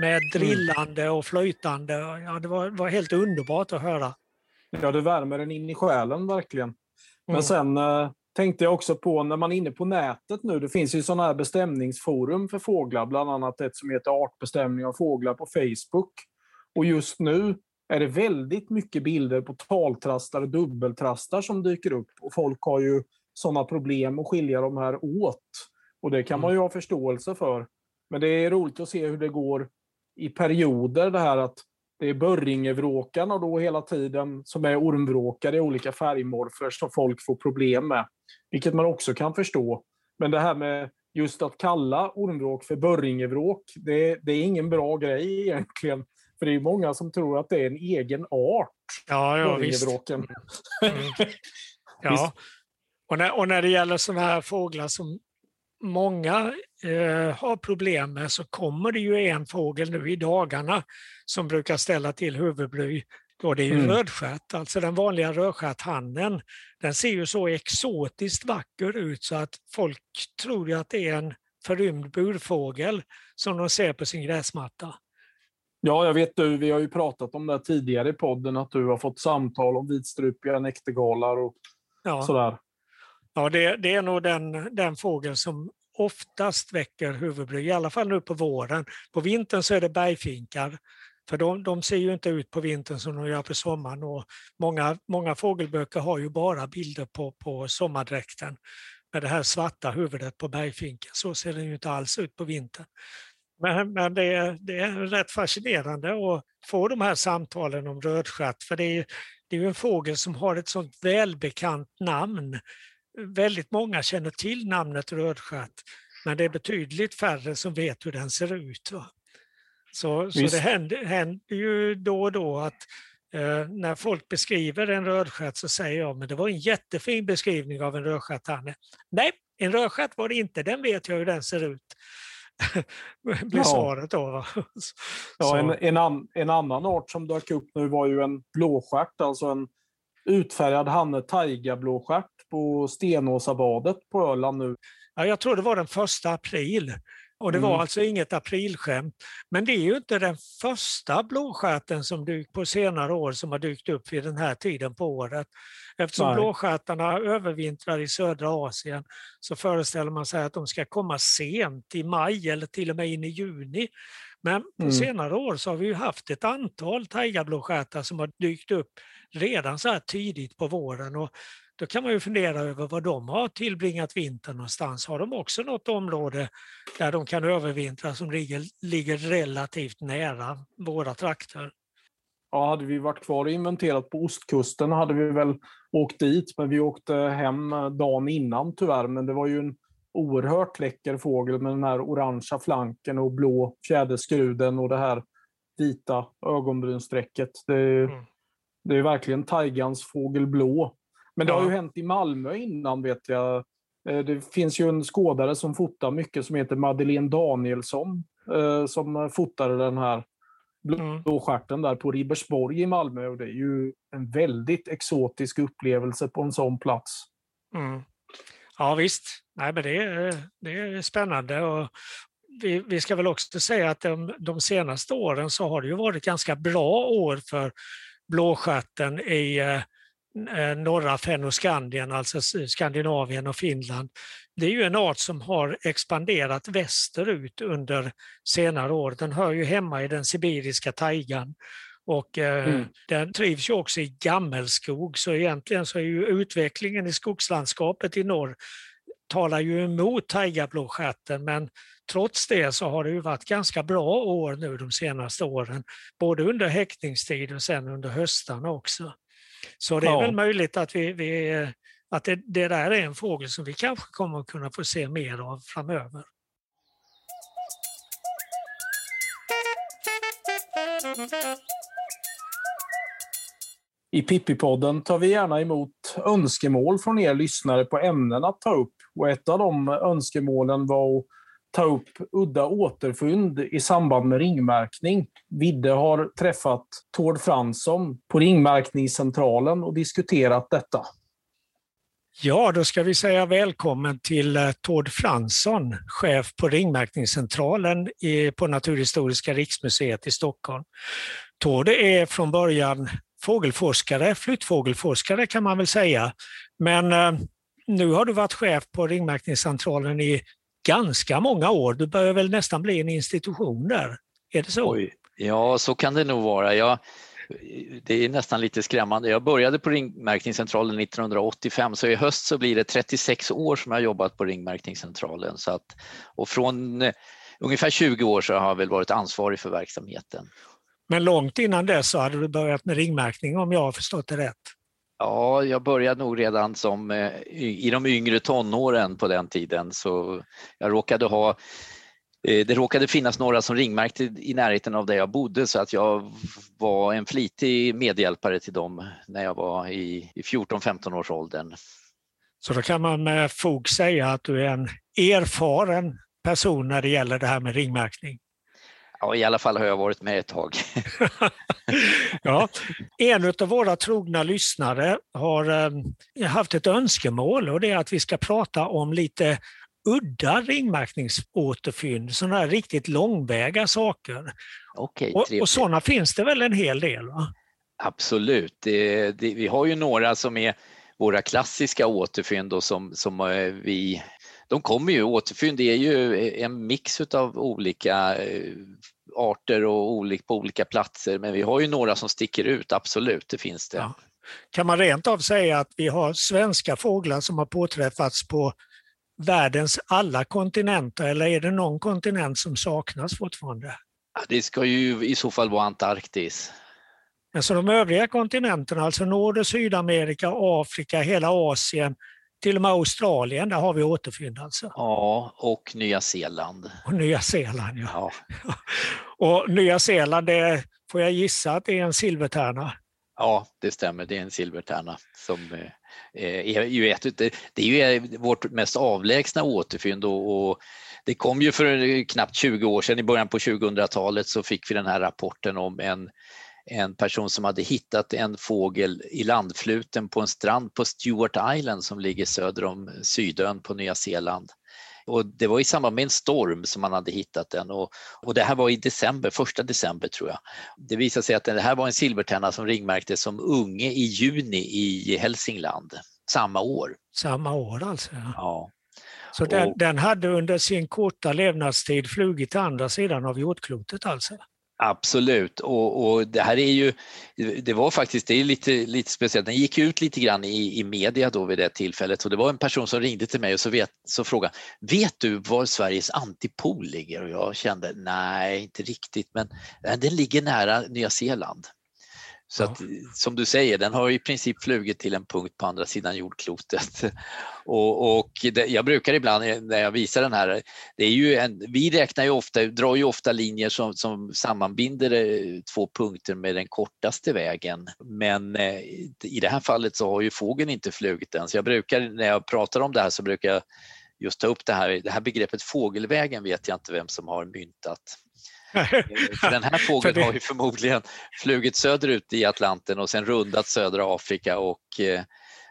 [SPEAKER 1] Med mm. drillande och flöjtande. Ja, det var, var helt underbart att höra.
[SPEAKER 2] Ja, det värmer en in i själen verkligen. Men mm. sen eh, tänkte jag också på när man är inne på nätet nu, det finns ju sådana här bestämningsforum för fåglar, bland annat ett som heter Artbestämning av fåglar på Facebook. Och just nu är det väldigt mycket bilder på taltrastar och dubbeltrastar som dyker upp. Och folk har ju sådana problem att skilja de här åt. Och det kan mm. man ju ha förståelse för. Men det är roligt att se hur det går i perioder, det här att det är Börringevråkarna då hela tiden som är ormvråkar i olika färgmorfer som folk får problem med. Vilket man också kan förstå. Men det här med just att kalla ormvråk för Börringevråk, det, det är ingen bra grej egentligen. För det är många som tror att det är en egen art.
[SPEAKER 1] Ja, ja visst. Mm. Ja. Och när, och när det gäller sådana här fåglar som många eh, har problem med så kommer det ju en fågel nu i dagarna som brukar ställa till huvudbry. Då det är ju mm. rödstjärt, alltså den vanliga rödstjärthannen. Den ser ju så exotiskt vacker ut så att folk tror ju att det är en förrymd burfågel som de ser på sin gräsmatta.
[SPEAKER 2] Ja, jag vet du, vi har ju pratat om det tidigare i podden, att du har fått samtal om vitstrupiga näktergalar och ja. sådär.
[SPEAKER 1] Ja, det, det, är nog den, den fågel som oftast väcker huvudbry, i alla fall nu på våren. På vintern så är det bergfinkar, för de, de ser ju inte ut på vintern som de gör på sommaren. Och många, många fågelböcker har ju bara bilder på, på sommardräkten med det här svarta huvudet på bergfinken. Så ser den ju inte alls ut på vintern. Men, men det, är, det är rätt fascinerande att få de här samtalen om rödstjärt, för det är, det är ju en fågel som har ett sånt välbekant namn väldigt många känner till namnet rödstjärt, men det är betydligt färre som vet hur den ser ut. Va? Så, så det händer, händer, ju då och då att eh, när folk beskriver en rödstjärt så säger jag, men det var en jättefin beskrivning av en rödstjärthanne. Nej, en rödstjärt var det inte, den vet jag hur den ser ut. blir ja. svaret då.
[SPEAKER 2] ja, en, en, an, en, annan art som dök upp nu var ju en blåstjärt, alltså en utfärgad hanne taiga-blåstjärt på Stenåsabadet på Öland nu.
[SPEAKER 1] Ja, jag tror det var den första april. Och det var mm. alltså inget aprilskämt. Men det är ju inte den första blåstjärten som dykt på senare år som har dykt upp vid den här tiden på året. Eftersom Nej. blåstjärtarna övervintrar i södra Asien så föreställer man sig att de ska komma sent i maj eller till och med in i juni. Men på mm. senare år så har vi haft ett antal taigablåstjärtar som har dykt upp redan så här tidigt på våren. Och då kan man ju fundera över var de har tillbringat vintern någonstans. Har de också något område där de kan övervintra som ligger, ligger relativt nära våra trakter?
[SPEAKER 2] Ja, hade vi varit kvar och inventerat på ostkusten hade vi väl åkt dit, men vi åkte hem dagen innan tyvärr. Men det var ju en oerhört läcker fågel med den här orangea flanken och blå fjäderskruden och det här vita ögonbrynsträcket. Det, mm. det är verkligen taigans fågel blå. Men det har ju hänt i Malmö innan vet jag. Eh, det finns ju en skådare som fotar mycket som heter Madeleine Danielsson eh, som fotade den här mm. blåstjärten där på Ribersborg i Malmö. Och det är ju en väldigt exotisk upplevelse på en sån plats.
[SPEAKER 1] Mm. Ja visst, Nej, men det, är, det är spännande. Och vi, vi ska väl också säga att de, de senaste åren så har det ju varit ganska bra år för blåstjärten i Eh, norra Fennoskandien, alltså Skandinavien och Finland. Det är ju en art som har expanderat västerut under senare år. Den hör ju hemma i den sibiriska taigan och eh, mm. den trivs ju också i gammelskog så egentligen så är ju utvecklingen i skogslandskapet i norr talar ju emot taigablåstjärten men trots det så har det ju varit ganska bra år nu de senaste åren. Både under häckningstid och sen under höstarna också. Så det är ja. väl möjligt att, vi, vi att det, det, där är en fågel som vi kanske kommer att kunna få se mer av framöver.
[SPEAKER 2] I Pippi-podden tar vi gärna emot önskemål från er lyssnare på ämnen att ta upp. Och ett av de önskemålen var att ta upp udda återfynd i samband med ringmärkning. Vidde har träffat Tord Fransson på ringmärkningscentralen och diskuterat detta.
[SPEAKER 1] Ja, då ska vi säga välkommen till eh, Tord Fransson, chef på ringmärkningscentralen på Naturhistoriska riksmuseet i Stockholm. Tord är från början fågelforskare, flyttfågelforskare kan man väl säga. Men eh, nu har du varit chef på ringmärkningscentralen i ganska många år. Du börjar väl nästan bli en institution där? Är det så? Oj.
[SPEAKER 4] Ja, så kan det nog vara. Jag det är nästan lite skrämmande. Jag började på ringmärkningscentralen 1985 så i höst så blir det 36 år som jag har jobbat på ringmärkningscentralen. Så att, och från eh, ungefär 20 år så har jag väl varit ansvarig för verksamheten.
[SPEAKER 1] Men långt innan dess så hade du börjat med ringmärkning om jag har förstått det rätt?
[SPEAKER 4] Ja, jag började nog redan som eh, i de yngre tonåren på den tiden så jag råkade ha eh, det råkade finnas några som ringmärkte i närheten av där jag bodde så att jag var en flitig medhjälpare till dem när jag var i 14-15 års åldern.
[SPEAKER 1] Så då kan man med fog säga att du är en erfaren person när det gäller det här med ringmärkning?
[SPEAKER 4] Ja, i alla fall har jag varit med ett tag.
[SPEAKER 1] ja. En av våra trogna lyssnare har eh, haft ett önskemål och det är att vi ska prata om lite udda ringmärkningsåterfynd, sådana här riktigt långväga saker.
[SPEAKER 4] Okay,
[SPEAKER 1] och, och sådana finns det väl en hel del? Va?
[SPEAKER 4] Absolut. Det, det, vi har ju några som är våra klassiska återfynd och som, som eh, vi de kommer ju, återfynd är ju en mix av olika eh, arter och olika, på olika platser men vi har ju några som sticker ut, absolut, det finns det. Ja.
[SPEAKER 1] Kan man rent av säga att vi har svenska fåglar som har påträffats på världens alla kontinenter eller är det någon kontinent som saknas fortfarande?
[SPEAKER 4] Det ska ju i så fall vara Antarktis.
[SPEAKER 1] Men så de övriga kontinenterna, alltså Nord och Sydamerika, Afrika, hela Asien, till och med Australien, där har vi återfynd alltså.
[SPEAKER 4] Ja, och Nya Zeeland.
[SPEAKER 1] Och Nya Zeeland, ja. ja. och Nya Zeeland, det får jag gissa att det är en silvertärna?
[SPEAKER 4] Ja, det stämmer. Det är en silvertärna som eh, Eh, är ju ett, det är ju vårt mest avlägsna återfynd och det kom ju för knappt 20 år sedan, i början på 2000-talet så fick vi den här rapporten om en, en person som hade hittat en fågel i landfluten på en strand på Stewart Island som ligger söder om Sydön på Nya Zeeland. Och det var i samband med en storm som man hade hittat den och, och det här var i december, första december tror jag. Det visade sig att det här var en silvertärna som ringmärktes som unge i juni i Hälsingland samma år.
[SPEAKER 1] Samma år alltså? Ja.
[SPEAKER 4] ja.
[SPEAKER 1] Så och, den, den, hade under sin korta levnadstid flugit till andra sidan av jordklotet alltså?
[SPEAKER 4] Absolut och, och, det här är ju, det var faktiskt, det är lite, lite speciellt, den gick ut lite grann i, i media då vid det tillfället och det var en person som ringde till mig och så, vet, så frågade, vet du var Sveriges antipol ligger? Och jag kände, nej inte riktigt men den ligger nära Nya Zeeland. Så att, som du säger, den har i princip flugit till en punkt på andra sidan jordklotet. Och, och det, jag brukar ibland när jag visar den här, det är ju en, vi räknar ju ofta, drar ju ofta linjer som, som sammanbinder eh, två punkter med den kortaste vägen. Men eh, i det här fallet så har ju fågeln inte flugit än. Så jag brukar, när jag pratar om det här så brukar jag just ta upp det här, det här begreppet fågelvägen vet jag inte vem som har myntat. Den här fågeln har ju förmodligen flugit söderut i Atlanten och sen rundat södra Afrika och eh,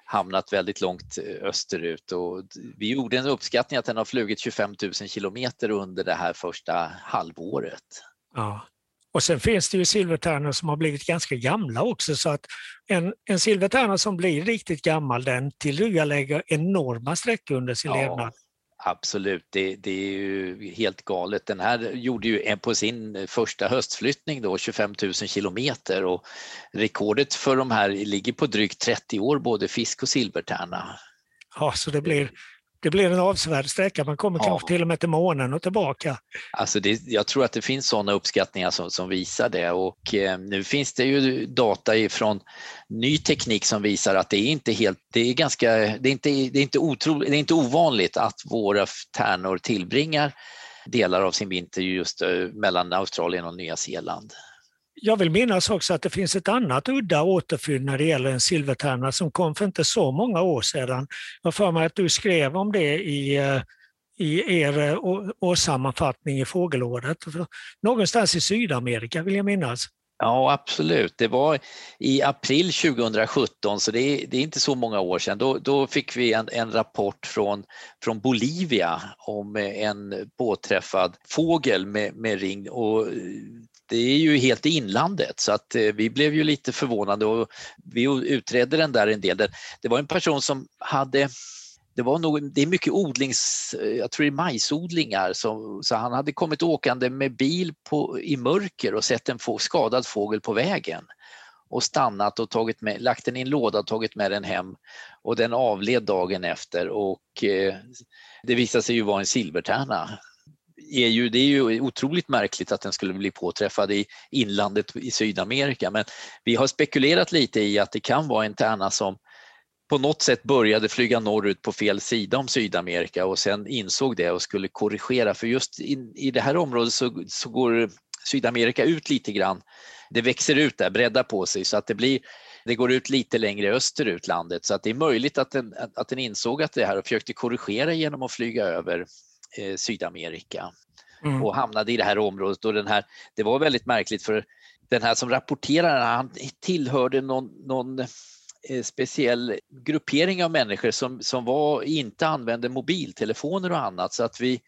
[SPEAKER 4] hamnat väldigt långt eh, österut. Och vi gjorde en uppskattning att den har flugit 25 000 kilometer under det här första halvåret.
[SPEAKER 1] Ja. Och sen finns det ju silvertärnor som har blivit ganska gamla också så att en, en silvertärna som blir riktigt gammal den tillryggalägger enorma sträckor under sin ja. levnad.
[SPEAKER 4] Absolut, det, det, är ju helt galet. Den här gjorde ju på sin första höstflyttning då 25 000 kilometer och rekordet för de här ligger på drygt 30 år, både fisk och silvertärna.
[SPEAKER 1] Ja, så det blir det blir en avsevärd sträcka. Man kommer ja. kanske till och med till månen och tillbaka.
[SPEAKER 4] Alltså det, jag tror att det finns sådana uppskattningar som, som visar det och eh, nu finns det ju data ifrån ny teknik som visar att det är inte helt, det är ganska, det är inte, det är inte, otro, det är inte ovanligt att våra tärnor tillbringar delar av sin vinter just eh, mellan Australien och Nya Zeeland.
[SPEAKER 1] Jag vill minnas också att det finns ett annat udda återfynd när det gäller en silvertärna som kom för inte så många år sedan. Jag för mig att du skrev om det i, eh, i er eh, årssammanfattning i fågelåret. Någonstans i Sydamerika vill jag minnas.
[SPEAKER 4] Ja, absolut. Det var i april 2017, så det är, det är inte så många år sedan. Då, då fick vi en, en, rapport från, från Bolivia om en påträffad fågel med, med ring. Och eh, det är ju helt i inlandet så att eh, vi blev ju lite förvånade och vi utredde den där en del. Det var en person som hade det, var nog, det är mycket odlings, eh, jag tror det är majsodlingar, så, så han hade kommit åkande med bil på, i mörker och sett en få, skadad fågel på vägen. och stannat och tagit med, lagt den i en låda och tagit med den hem och den avled dagen efter och eh, det visade sig ju vara en silvertärna. Är ju, det är ju otroligt märkligt att den skulle bli påträffad i inlandet i Sydamerika men vi har spekulerat lite i att det kan vara en tärna som på något sätt började flyga norrut på fel sida om Sydamerika och sen insåg det och skulle korrigera för just in, i det här området så, så går Sydamerika ut lite grann. Det växer ut där, breddar på sig så att det blir det går ut lite längre österut landet så att det är möjligt att den, att den insåg att det här och försökte korrigera genom att flyga över eh, Sydamerika mm. och hamnade i det här området. Och den här, det var väldigt märkligt för den här som rapporterade, han tillhörde någon, någon Eh, speciell gruppering av människor som, som var, inte använde mobiltelefoner och annat så att vi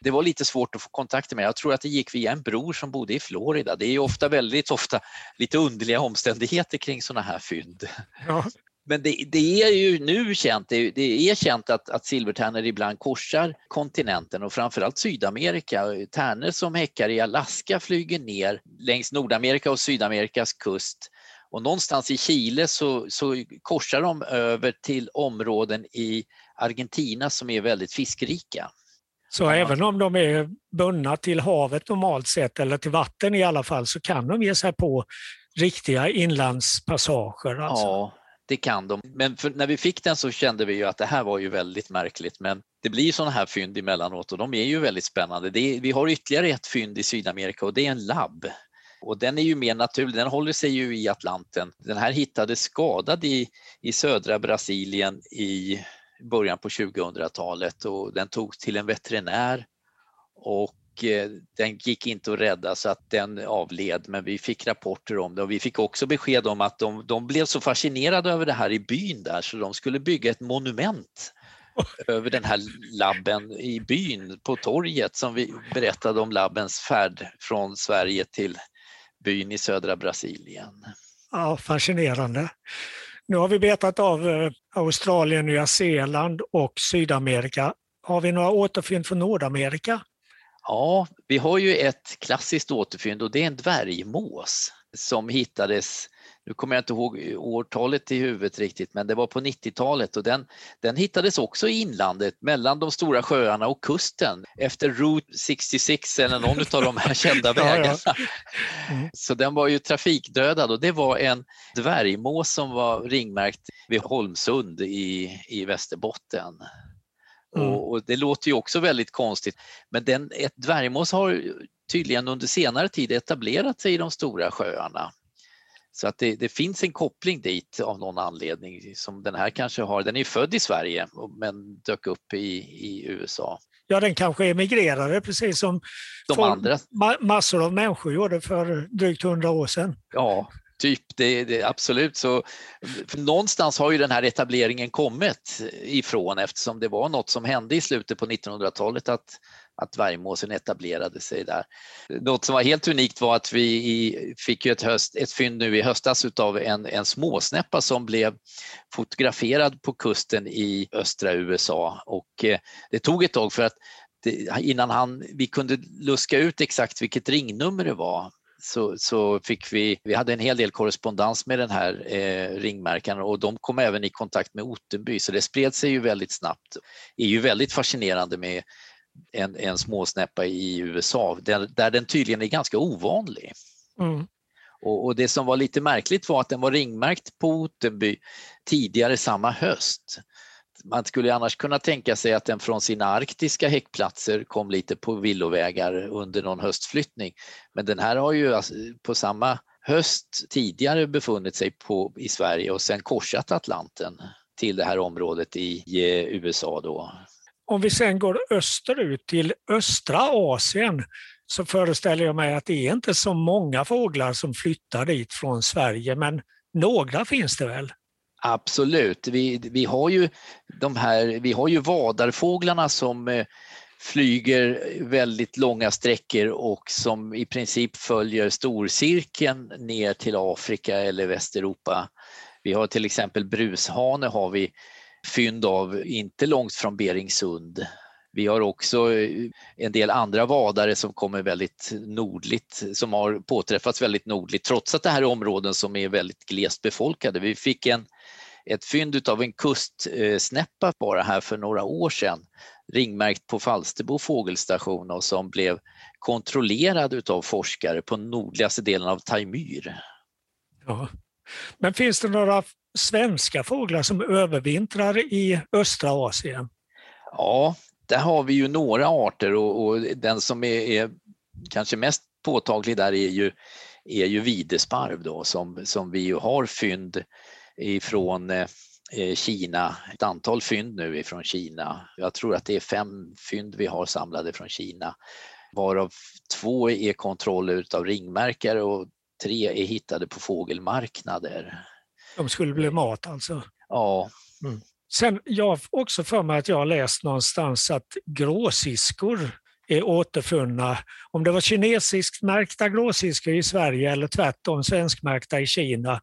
[SPEAKER 4] det var lite svårt att få kontakt med. Jag tror att det gick via en bror som bodde i Florida. Det är ofta väldigt ofta lite underliga omständigheter kring sådana här fynd. Ja. Men det, det, är ju nu känt, det, det är känt att, att silvertärnor ibland korsar kontinenten och framförallt Sydamerika. Tärnor som häckar i Alaska flyger ner längs Nordamerika och Sydamerikas kust och någonstans i Chile så, så korsar de över till områden i Argentina som är väldigt fiskrika.
[SPEAKER 1] Så även om de är bundna till havet normalt sett, eller till vatten i alla fall, så kan de ge sig på riktiga inlandspassager? Alltså.
[SPEAKER 4] Ja, det kan de. Men när vi fick den så kände vi ju att det här var ju väldigt märkligt. Men det blir sådana här fynd emellanåt och de är ju väldigt spännande. Är, vi har ytterligare ett fynd i Sydamerika och det är en labb och den är ju mer naturlig, den håller sig ju i Atlanten. Den här hittades skadad i, i södra Brasilien i början på 2000-talet och den togs till en veterinär och den gick inte att rädda så att den avled men vi fick rapporter om det och vi fick också besked om att de, de blev så fascinerade över det här i byn där så de skulle bygga ett monument över den här labben i byn på torget som vi berättade om labbens färd från Sverige till byn i södra Brasilien.
[SPEAKER 1] Ja, fascinerande. Nu har vi betat av eh, Australien, Nya Zeeland och Sydamerika. Har vi några återfynd från Nordamerika?
[SPEAKER 4] Ja, vi har ju ett klassiskt återfynd och det är en dvärgmås som hittades nu kommer jag inte ihåg årtalet i huvudet riktigt, men det var på 90-talet och den, den hittades också i inlandet mellan de stora sjöarna och kusten efter Route 66 eller någon av de här kända vägarna. Ja, ja. Mm. Så den var ju trafikdödad och det var en dvärgmås som var ringmärkt vid Holmsund i, i Västerbotten. Mm. Och, och, det låter ju också väldigt konstigt, men den, ett dvärgmås har tydligen under senare tid etablerat sig i de stora sjöarna. Så att det, det, finns en koppling dit av någon anledning som den här kanske har. Den är född i Sverige men dök upp i, i USA.
[SPEAKER 1] Ja, den kanske emigrerade precis som
[SPEAKER 4] De andra.
[SPEAKER 1] massor av människor gjorde för drygt hundra år sedan.
[SPEAKER 4] Ja, typ. Det, det, absolut. Så, någonstans har ju den här etableringen kommit ifrån eftersom det var något som hände i slutet på 1900-talet att att vargmåsen etablerade sig där. Något som var helt unikt var att vi fick ett, höst, ett fynd nu i höstas av en, en småsnäppa som blev fotograferad på kusten i östra USA och eh, det tog ett tag för att det, innan han, vi kunde luska ut exakt vilket ringnummer det var så, så fick vi, vi hade en hel del korrespondens med den här eh, ringmärkaren och de kom även i kontakt med Ottenby så det spred sig ju väldigt snabbt. Det är ju väldigt fascinerande med en, en småsnäppa i USA där, där den tydligen är ganska ovanlig. Mm. Och, och, det som var lite märkligt var att den var ringmärkt på Ottenby tidigare samma höst. Man skulle annars kunna tänka sig att den från sina arktiska häckplatser kom lite på villovägar under någon höstflyttning. Men den här har ju på samma höst tidigare befunnit sig på, i Sverige och sen korsat Atlanten till det här området i, i USA då.
[SPEAKER 1] Om vi sen går österut till östra Asien så föreställer jag mig att det är inte så många fåglar som flyttar dit från Sverige, men några finns det väl?
[SPEAKER 4] Absolut. Vi, vi, har ju de här, vi har ju vadarfåglarna som eh, flyger väldigt långa sträckor och som i princip följer storcirkeln ner till Afrika eller Västeuropa. Vi har till exempel brushane har vi fynd av inte långt från Beringsund Vi har också eh, en del andra vadare som kommer väldigt nordligt, som har påträffats väldigt nordligt, trots att det här är områden som är väldigt glest befolkade. Vi fick en, ett fynd av en kustsnäppa bara här för några år sedan, ringmärkt på Falsterbo fågelstation och som blev kontrollerad av forskare på nordligaste delen av Taimyr.
[SPEAKER 1] Ja. Men finns det några svenska fåglar som övervintrar i östra Asien?
[SPEAKER 4] Ja, där har vi ju några arter och, och den som är, är, kanske mest påtaglig där är ju, är ju videsparv då som, som vi ju har fynd ifrån eh, Kina, ett antal fynd nu ifrån Kina. Jag tror att det är fem fynd vi har samlade från Kina varav två är kontroller av ringmärkare och tre är hittade på fågelmarknader.
[SPEAKER 1] De skulle bli mat alltså?
[SPEAKER 4] Ja.
[SPEAKER 1] Mm. Sen, jag har också för mig att jag har läst någonstans att gråsiskor är återfunna. Om det var kinesiskt märkta gråsiskor i Sverige eller tvärtom svenskmärkta i Kina,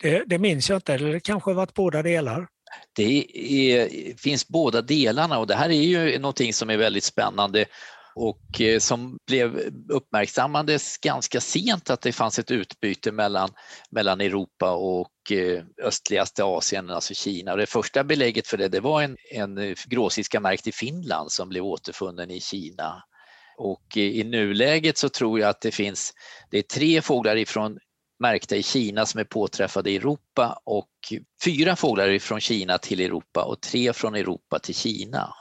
[SPEAKER 1] det, det minns jag inte. Eller det kanske har varit båda delar.
[SPEAKER 4] Det är, finns båda delarna och det här är ju någonting som är väldigt spännande och eh, som blev uppmärksammades ganska sent att det fanns ett utbyte mellan, mellan Europa och eh, östligaste Asien, alltså Kina. Och det första belägget för det, det var en, en eh, gråsiska märkt i Finland som blev återfunnen i Kina. Och i nuläget så tror jag att det finns, det är tre fåglar ifrån märkta i Kina som är påträffade i Europa och fyra fåglar från Kina till Europa och tre från Europa till Kina.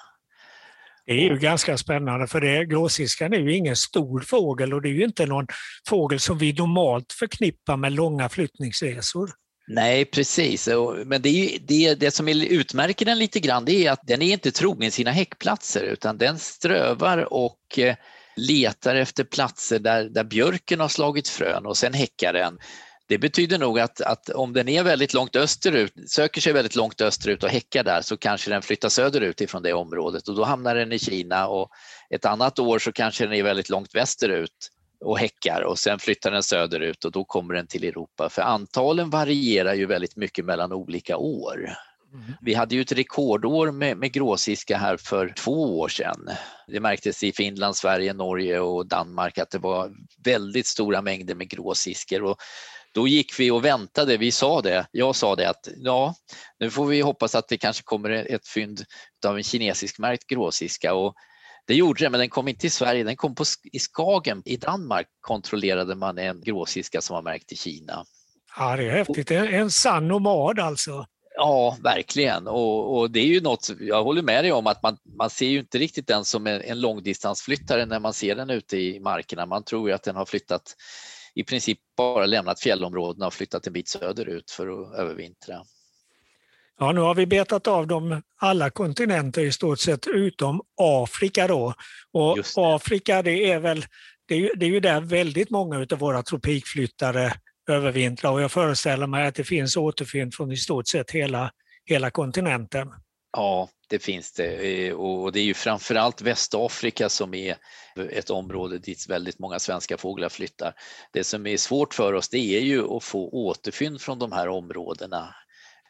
[SPEAKER 1] Det är ju ganska spännande för det, gråsiskan är ju ingen stor fågel och det är ju inte någon fågel som vi normalt förknippar med långa flyttningsresor.
[SPEAKER 4] Nej, precis. Men det, är, det, det som utmärker den lite grann det är att den är inte trogen sina häckplatser utan den strövar och eh, letar efter platser där, där björken har slagit frön och sen häckar den. Det betyder nog att, att, om den är väldigt långt österut, söker sig väldigt långt österut och häckar där så kanske den flyttar söderut ifrån det området och då hamnar den i Kina och ett annat år så kanske den är väldigt långt västerut och häckar och sen flyttar den söderut och då kommer den till Europa. För antalen varierar ju väldigt mycket mellan olika år. Mm. Vi hade ju ett rekordår med, med gråsiska här för två år sedan. Det märktes i Finland, Sverige, Norge och Danmark att det var väldigt stora mängder med gråsiskor. Och då gick vi och väntade, vi sa det, jag sa det att ja, nu får vi hoppas att det kanske kommer ett fynd av en kinesisk märkt gråsiska och det gjorde det, men den kom inte till Sverige, den kom på, i Skagen i Danmark kontrollerade man en gråsiska som var märkt i Kina.
[SPEAKER 1] Ja, det är häftigt. En, en sann nomad alltså.
[SPEAKER 4] Ja, verkligen. Och, och, det är ju något, jag håller med dig om att man, man ser ju inte riktigt den som en, en långdistansflyttare när man ser den ute i markerna. Man tror ju att den har flyttat i princip bara lämnat fjällområdena och flyttat en bit söderut för att övervintra.
[SPEAKER 1] Ja, nu har vi betat av dem alla kontinenter i stort sett utom Afrika då. Och det. Afrika det är väl det är, det är ju där väldigt många av våra tropikflyttare övervintra och jag föreställer mig att det finns återfynd från i stort sett hela, hela kontinenten.
[SPEAKER 4] Ja, det finns det eh, och det är ju framförallt Västafrika som är ett område dit väldigt många svenska fåglar flyttar. Det som är svårt för oss det är ju att få återfynd från de här områdena.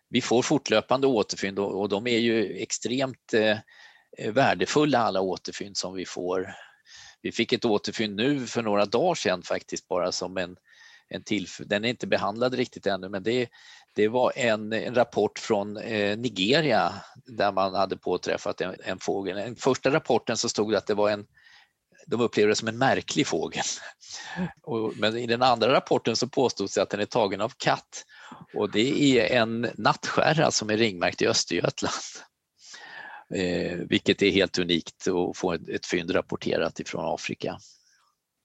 [SPEAKER 4] Vi får fortlöpande återfynd och de är ju extremt eh, värdefulla alla återfynd som vi får. Vi fick ett återfynd nu för några dagar sedan faktiskt bara som en, en till, den är inte behandlad riktigt ännu men det, det var en, en rapport från eh, Nigeria där man hade påträffat en, en fågel. I första rapporten så stod det att det var en de upplevde det som en märklig fågel. Och, men i den andra rapporten så påstods det att den är tagen av katt och det är en nattskärra som är ringmärkt i Östergötland. Eh, vilket är helt unikt att få ett, ett fynd rapporterat ifrån Afrika.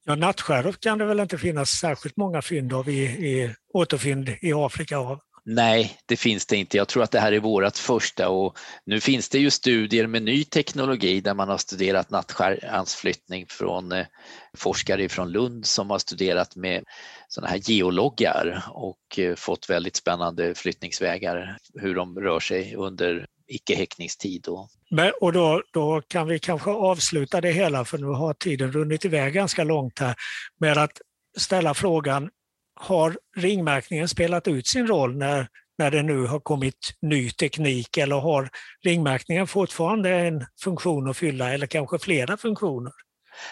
[SPEAKER 1] Ja, nattskärv kan det väl inte finnas särskilt många fynd av i, i återfynd i Afrika av?
[SPEAKER 4] Nej, det finns det inte. Jag tror att det här är vårt första och nu finns det ju studier med ny teknologi där man har studerat nattstjärnsflyttning från eh, forskare från Lund som har studerat med sådana här geologgar och eh, fått väldigt spännande flyttningsvägar, hur de rör sig under icke-häckningstid.
[SPEAKER 1] Och då, då kan vi kanske avsluta det hela, för nu har tiden runnit iväg ganska långt här, med att ställa frågan har ringmärkningen spelat ut sin roll när när det nu har kommit ny teknik eller har ringmärkningen fortfarande en funktion att fylla eller kanske flera funktioner?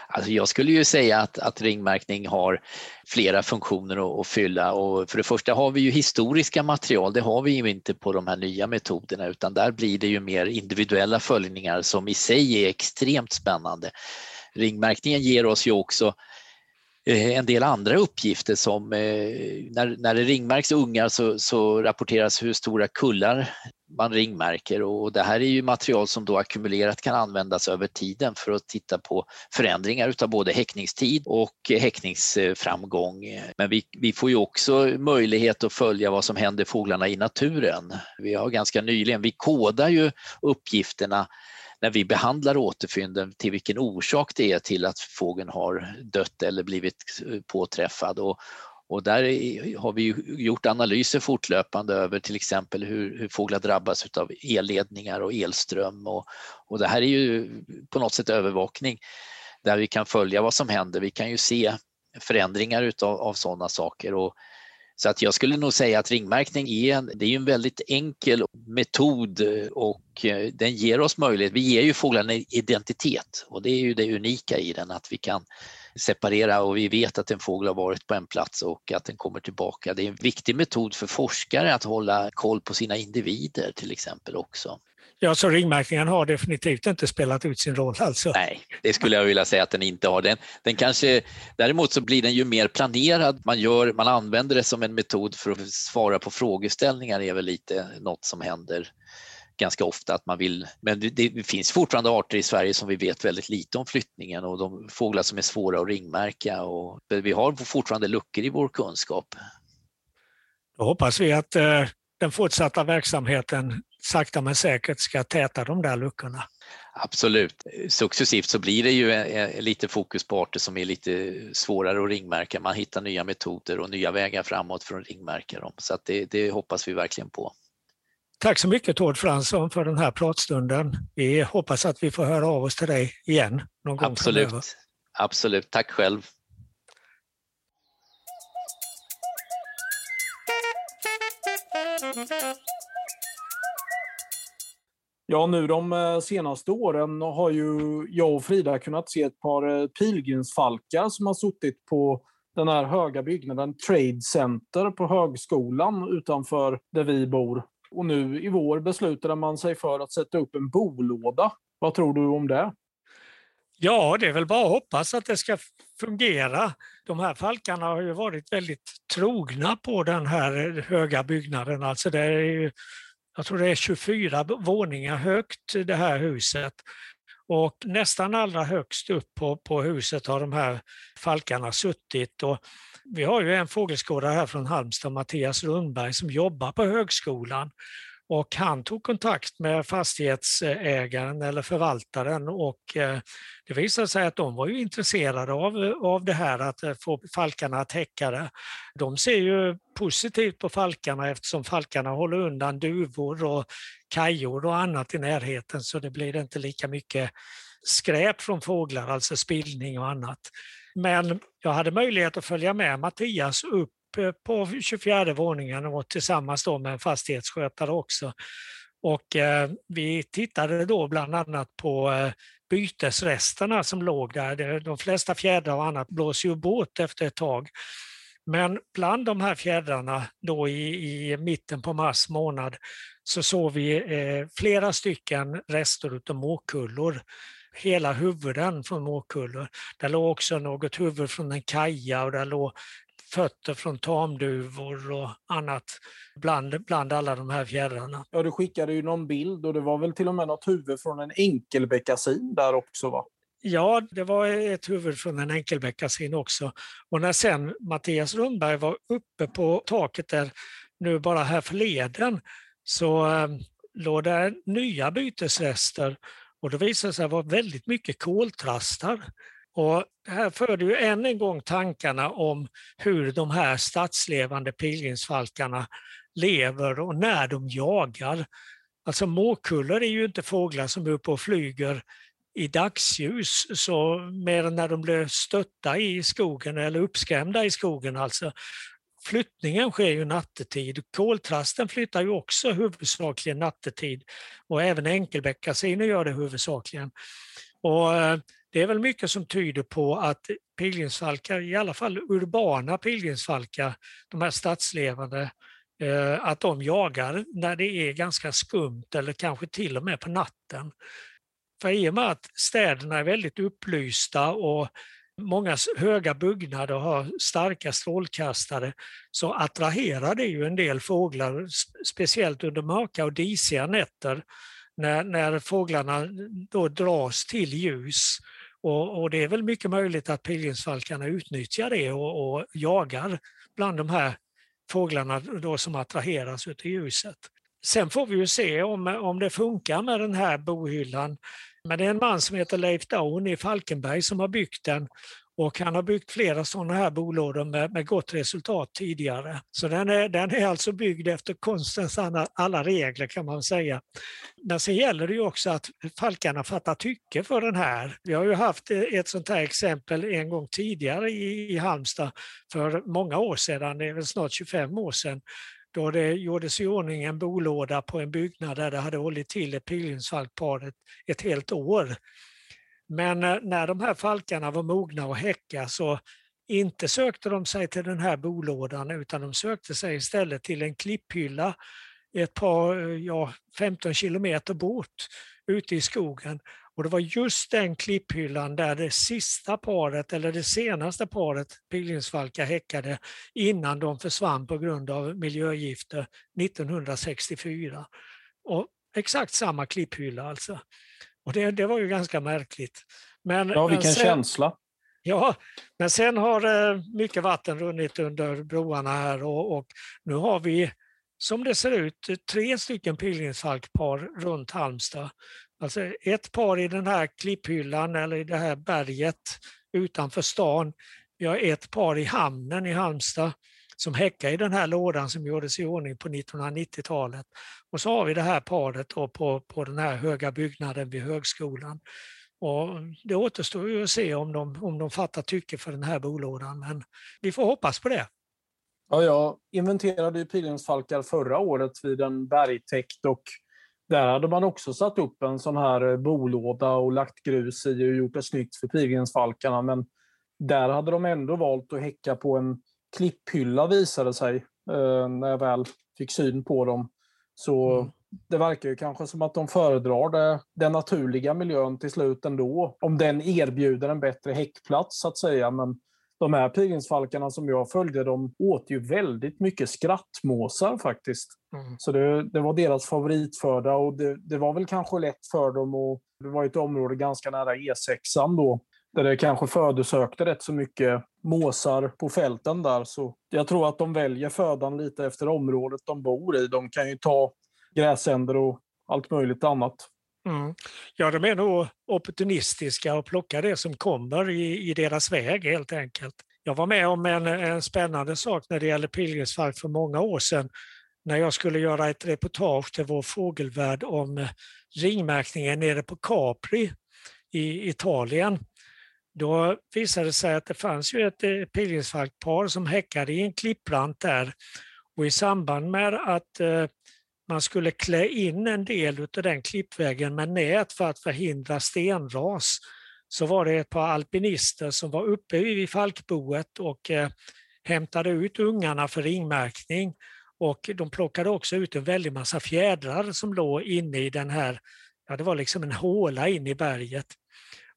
[SPEAKER 4] Alltså jag skulle ju säga att, att ringmärkning har flera funktioner att, att, fylla och för det första har vi ju historiska material, det har vi ju inte på de här nya metoderna utan där blir det ju mer individuella följningar som i sig är extremt spännande. Ringmärkningen ger oss ju också Eh, en del andra uppgifter som eh, när, när det ringmärks ungar så, så rapporteras hur stora kullar man ringmärker och det här är ju material som då ackumulerat kan användas över tiden för att titta på förändringar utav både häckningstid och häckningsframgång. Men vi, vi får ju också möjlighet att följa vad som händer fåglarna i naturen. Vi har ganska nyligen, vi kodar ju uppgifterna när vi behandlar återfynden till vilken orsak det är till att fågeln har dött eller blivit påträffad. Och, och där har vi gjort analyser fortlöpande över till exempel hur, hur fåglar drabbas av elledningar och elström. Och, och det här är ju på något sätt övervakning där vi kan följa vad som händer. Vi kan ju se förändringar utav, av sådana saker. Och, så att jag skulle nog säga att ringmärkning är en, det är en väldigt enkel metod och eh, den ger oss möjlighet, vi ger ju fåglarna identitet och det är ju det unika i den att vi kan separera och vi vet att en fågel har varit på en plats och att den kommer tillbaka. Det är en viktig metod för forskare att hålla koll på sina individer till exempel också.
[SPEAKER 1] Ja, så ringmärkningen har definitivt inte spelat ut sin roll alltså?
[SPEAKER 4] Nej, det skulle jag vilja säga att den inte har. Den, den kanske, däremot så blir den ju mer planerad. Man, gör, man använder det som en metod för att svara på frågeställningar är väl lite något som händer ganska ofta att man vill, men det, det, finns fortfarande arter i Sverige som vi vet väldigt lite om flyttningen och de fåglar som är svåra att ringmärka och vi har fortfarande luckor i vår kunskap.
[SPEAKER 1] Då hoppas vi att eh, den fortsatta verksamheten sakta men säkert ska täta de där luckorna.
[SPEAKER 4] Absolut. Successivt så blir det ju lite fokus på arter som är lite svårare att ringmärka. Man hittar nya metoder och nya vägar framåt för att ringmärka dem. Så det, det hoppas vi verkligen på.
[SPEAKER 1] Tack så mycket Tord Fransson för den här pratstunden. Vi hoppas att vi får höra av oss till dig igen någon gång
[SPEAKER 4] Absolut.
[SPEAKER 1] framöver.
[SPEAKER 4] Absolut, tack själv.
[SPEAKER 2] Ja, nu de eh, senaste åren har ju jag och Frida kunnat se ett par eh, pilgrimsfalkar som har suttit på den här höga byggnaden Trade Center på högskolan utanför där vi bor. Och nu i vår beslutade man sig för att sätta upp en bolåda. Vad tror du om det?
[SPEAKER 1] Ja, det är väl bara att hoppas att det ska fungera. De här falkarna har ju varit väldigt trogna på den här eh, höga byggnaden. Alltså det är ju, jag tror det är 24 våningar högt det här huset. Och nästan allra högst upp på, på huset har de här falkarna suttit. Och vi har ju en fågelskådare här från Halmstad, Mattias Rundberg, som jobbar på högskolan. Och han tog kontakt med fastighetsägaren eller förvaltaren och eh, det visade sig att de var ju intresserade av, av det här att eh, få falkarna att häcka det. De ser ju positivt på falkarna eftersom falkarna håller undan duvor och kajor och annat i närheten så det blir inte lika mycket skräp från fåglar, alltså spillning och annat. Men jag hade möjlighet att följa med Mattias upp eh, på 24 våningen och tillsammans då med en fastighetsskötare också. Och eh, vi tittade då bland annat på eh, bytesresterna som låg där. De flesta fjädrar och annat blåser ju bort efter ett tag. Men bland de här fjädrarna då i, i mitten på mars månad så såg vi eh, flera stycken rester av måkullor hela huvuden från måkullor. Där låg också något huvud från en kaja och där låg fötter från tamduvor och annat bland, bland alla de här fjädrarna.
[SPEAKER 2] Ja, du skickade ju någon bild och det var väl till och med något huvud från en enkelbeckasin där också va?
[SPEAKER 1] Ja, det var ett huvud från en enkelbeckasin också. Och när sen Mattias Rundberg var uppe på taket där nu bara här förleden så äh, låg där nya bytesrester och det visade sig vara väldigt mycket koltrastar. Och här förde ju än en gång tankarna om hur de här stadslevande pilgrimsfalkarna lever och när de jagar. Alltså måkullor är ju inte fåglar som är uppe och flyger i dagsljus, så mer än när de blir stötta i skogen eller uppskrämda i skogen. Alltså. flyttningen sker ju nattetid. Koltrasten flyttar ju också huvudsakligen nattetid och även enkelbeckasiner gör det huvudsakligen. Och eh, det är väl mycket som tyder på att pilgrimsfalkar, i alla fall urbana pilgrimsfalkar, de här stadslevande, eh, att de jagar när det är ganska skumt eller kanske till och med på natten. För i och med att städerna är väldigt upplysta och många höga byggnader har starka strålkastare så attraherar det ju en del fåglar, speciellt under mörka och disiga nätter när, när fåglarna då dras till ljus. Och, och, det är väl mycket möjligt att pilgrimsfalkarna utnyttjar det och, och jagar bland de här fåglarna då som attraheras av ljuset. Sen får vi ju se om, om det funkar med den här bohyllan. Men det är en man som heter Leif Daun i Falkenberg som har byggt den och han har byggt flera sådana här bolådor med, med gott resultat tidigare. Så den är, den är alltså byggd efter konstens alla, alla regler kan man säga. Men sen gäller det ju också att falkarna fattar tycke för den här. Vi har ju haft eh, ett sånt här exempel en gång tidigare i, i Halmstad för många år sedan, det är väl snart 25 år sedan, då det gjordes i ordning en bolåda på en byggnad där det hade hållit till ett pilgrimsfalkpar ett, ett helt år. Men eh, när de här falkarna var mogna att häcka så inte sökte de sig till den här bolådan utan de sökte sig istället till en klipphylla ett par, eh, ja, 15 kilometer bort ute i skogen. Och det var just den klipphyllan där det sista paret, eller det senaste paret pilgrimsfalkar häckade innan de försvann på grund av miljögifter 1964. Och exakt samma klipphylla alltså. Och det, det var ju ganska märkligt. Men,
[SPEAKER 2] ja, vilken
[SPEAKER 1] men sen,
[SPEAKER 2] känsla.
[SPEAKER 1] Ja, men sen har eh, mycket vatten runnit under broarna här och, och, nu har vi, som det ser ut, tre stycken pilgrimsfalkpar runt Halmstad. Alltså ett par i den här klipphyllan eller i det här berget utanför stan. Vi har ett par i hamnen i Halmstad som häckar i den här lådan som gjordes i ordning på 1990-talet. Och så har vi det här paret på, på den här höga byggnaden vid högskolan. Och det återstår ju att se om de, om de fattar tycke för den här bolådan, men vi får hoppas på det.
[SPEAKER 2] Ja, jag inventerade pilgrimsfalkar förra året vid en bergtäkt och där hade man också satt upp en sån här eh, bolåda och lagt grus i och gjort det snyggt för pilgrimsfalkarna. Men där hade de ändå valt att häcka på en klipphylla visade sig eh, när jag väl fick syn på dem. Så mm. det verkar ju kanske som att de föredrar det, den naturliga miljön till slut ändå. Om den erbjuder en bättre häckplats så att säga. Men de här pilgrimsfalkarna som jag följde, de åt ju väldigt mycket skrattmåsar faktiskt. Mm. Så det, det, var deras favoritföda och det, det, var väl kanske lätt för dem. Och det var ett område ganska nära E6 då där det kanske födosökte rätt så mycket måsar på fälten där. Så jag tror att de väljer födan lite efter området de bor i. De kan ju ta gräsänder och allt möjligt annat.
[SPEAKER 1] Mm. Ja, de är nog opportunistiska och plockar det som kommer i, i deras väg helt enkelt. Jag var med om en, en spännande sak när det gäller pilgrimsfalk för många år sedan när jag skulle göra ett reportage till Vår fågelvärld om ringmärkningen nere på Capri i Italien. Då visade det sig att det fanns ju ett eh, pilgrimsfalkpar som häckade i en klipprant där och i samband med att eh, man skulle klä in en del av den klippvägen med nät för att förhindra stenras så var det ett par alpinister som var uppe vid falkboet och eh, hämtade ut ungarna för ringmärkning och de plockade också ut en väldig massa fjädrar som låg inne i den här, ja det var liksom en håla in i berget.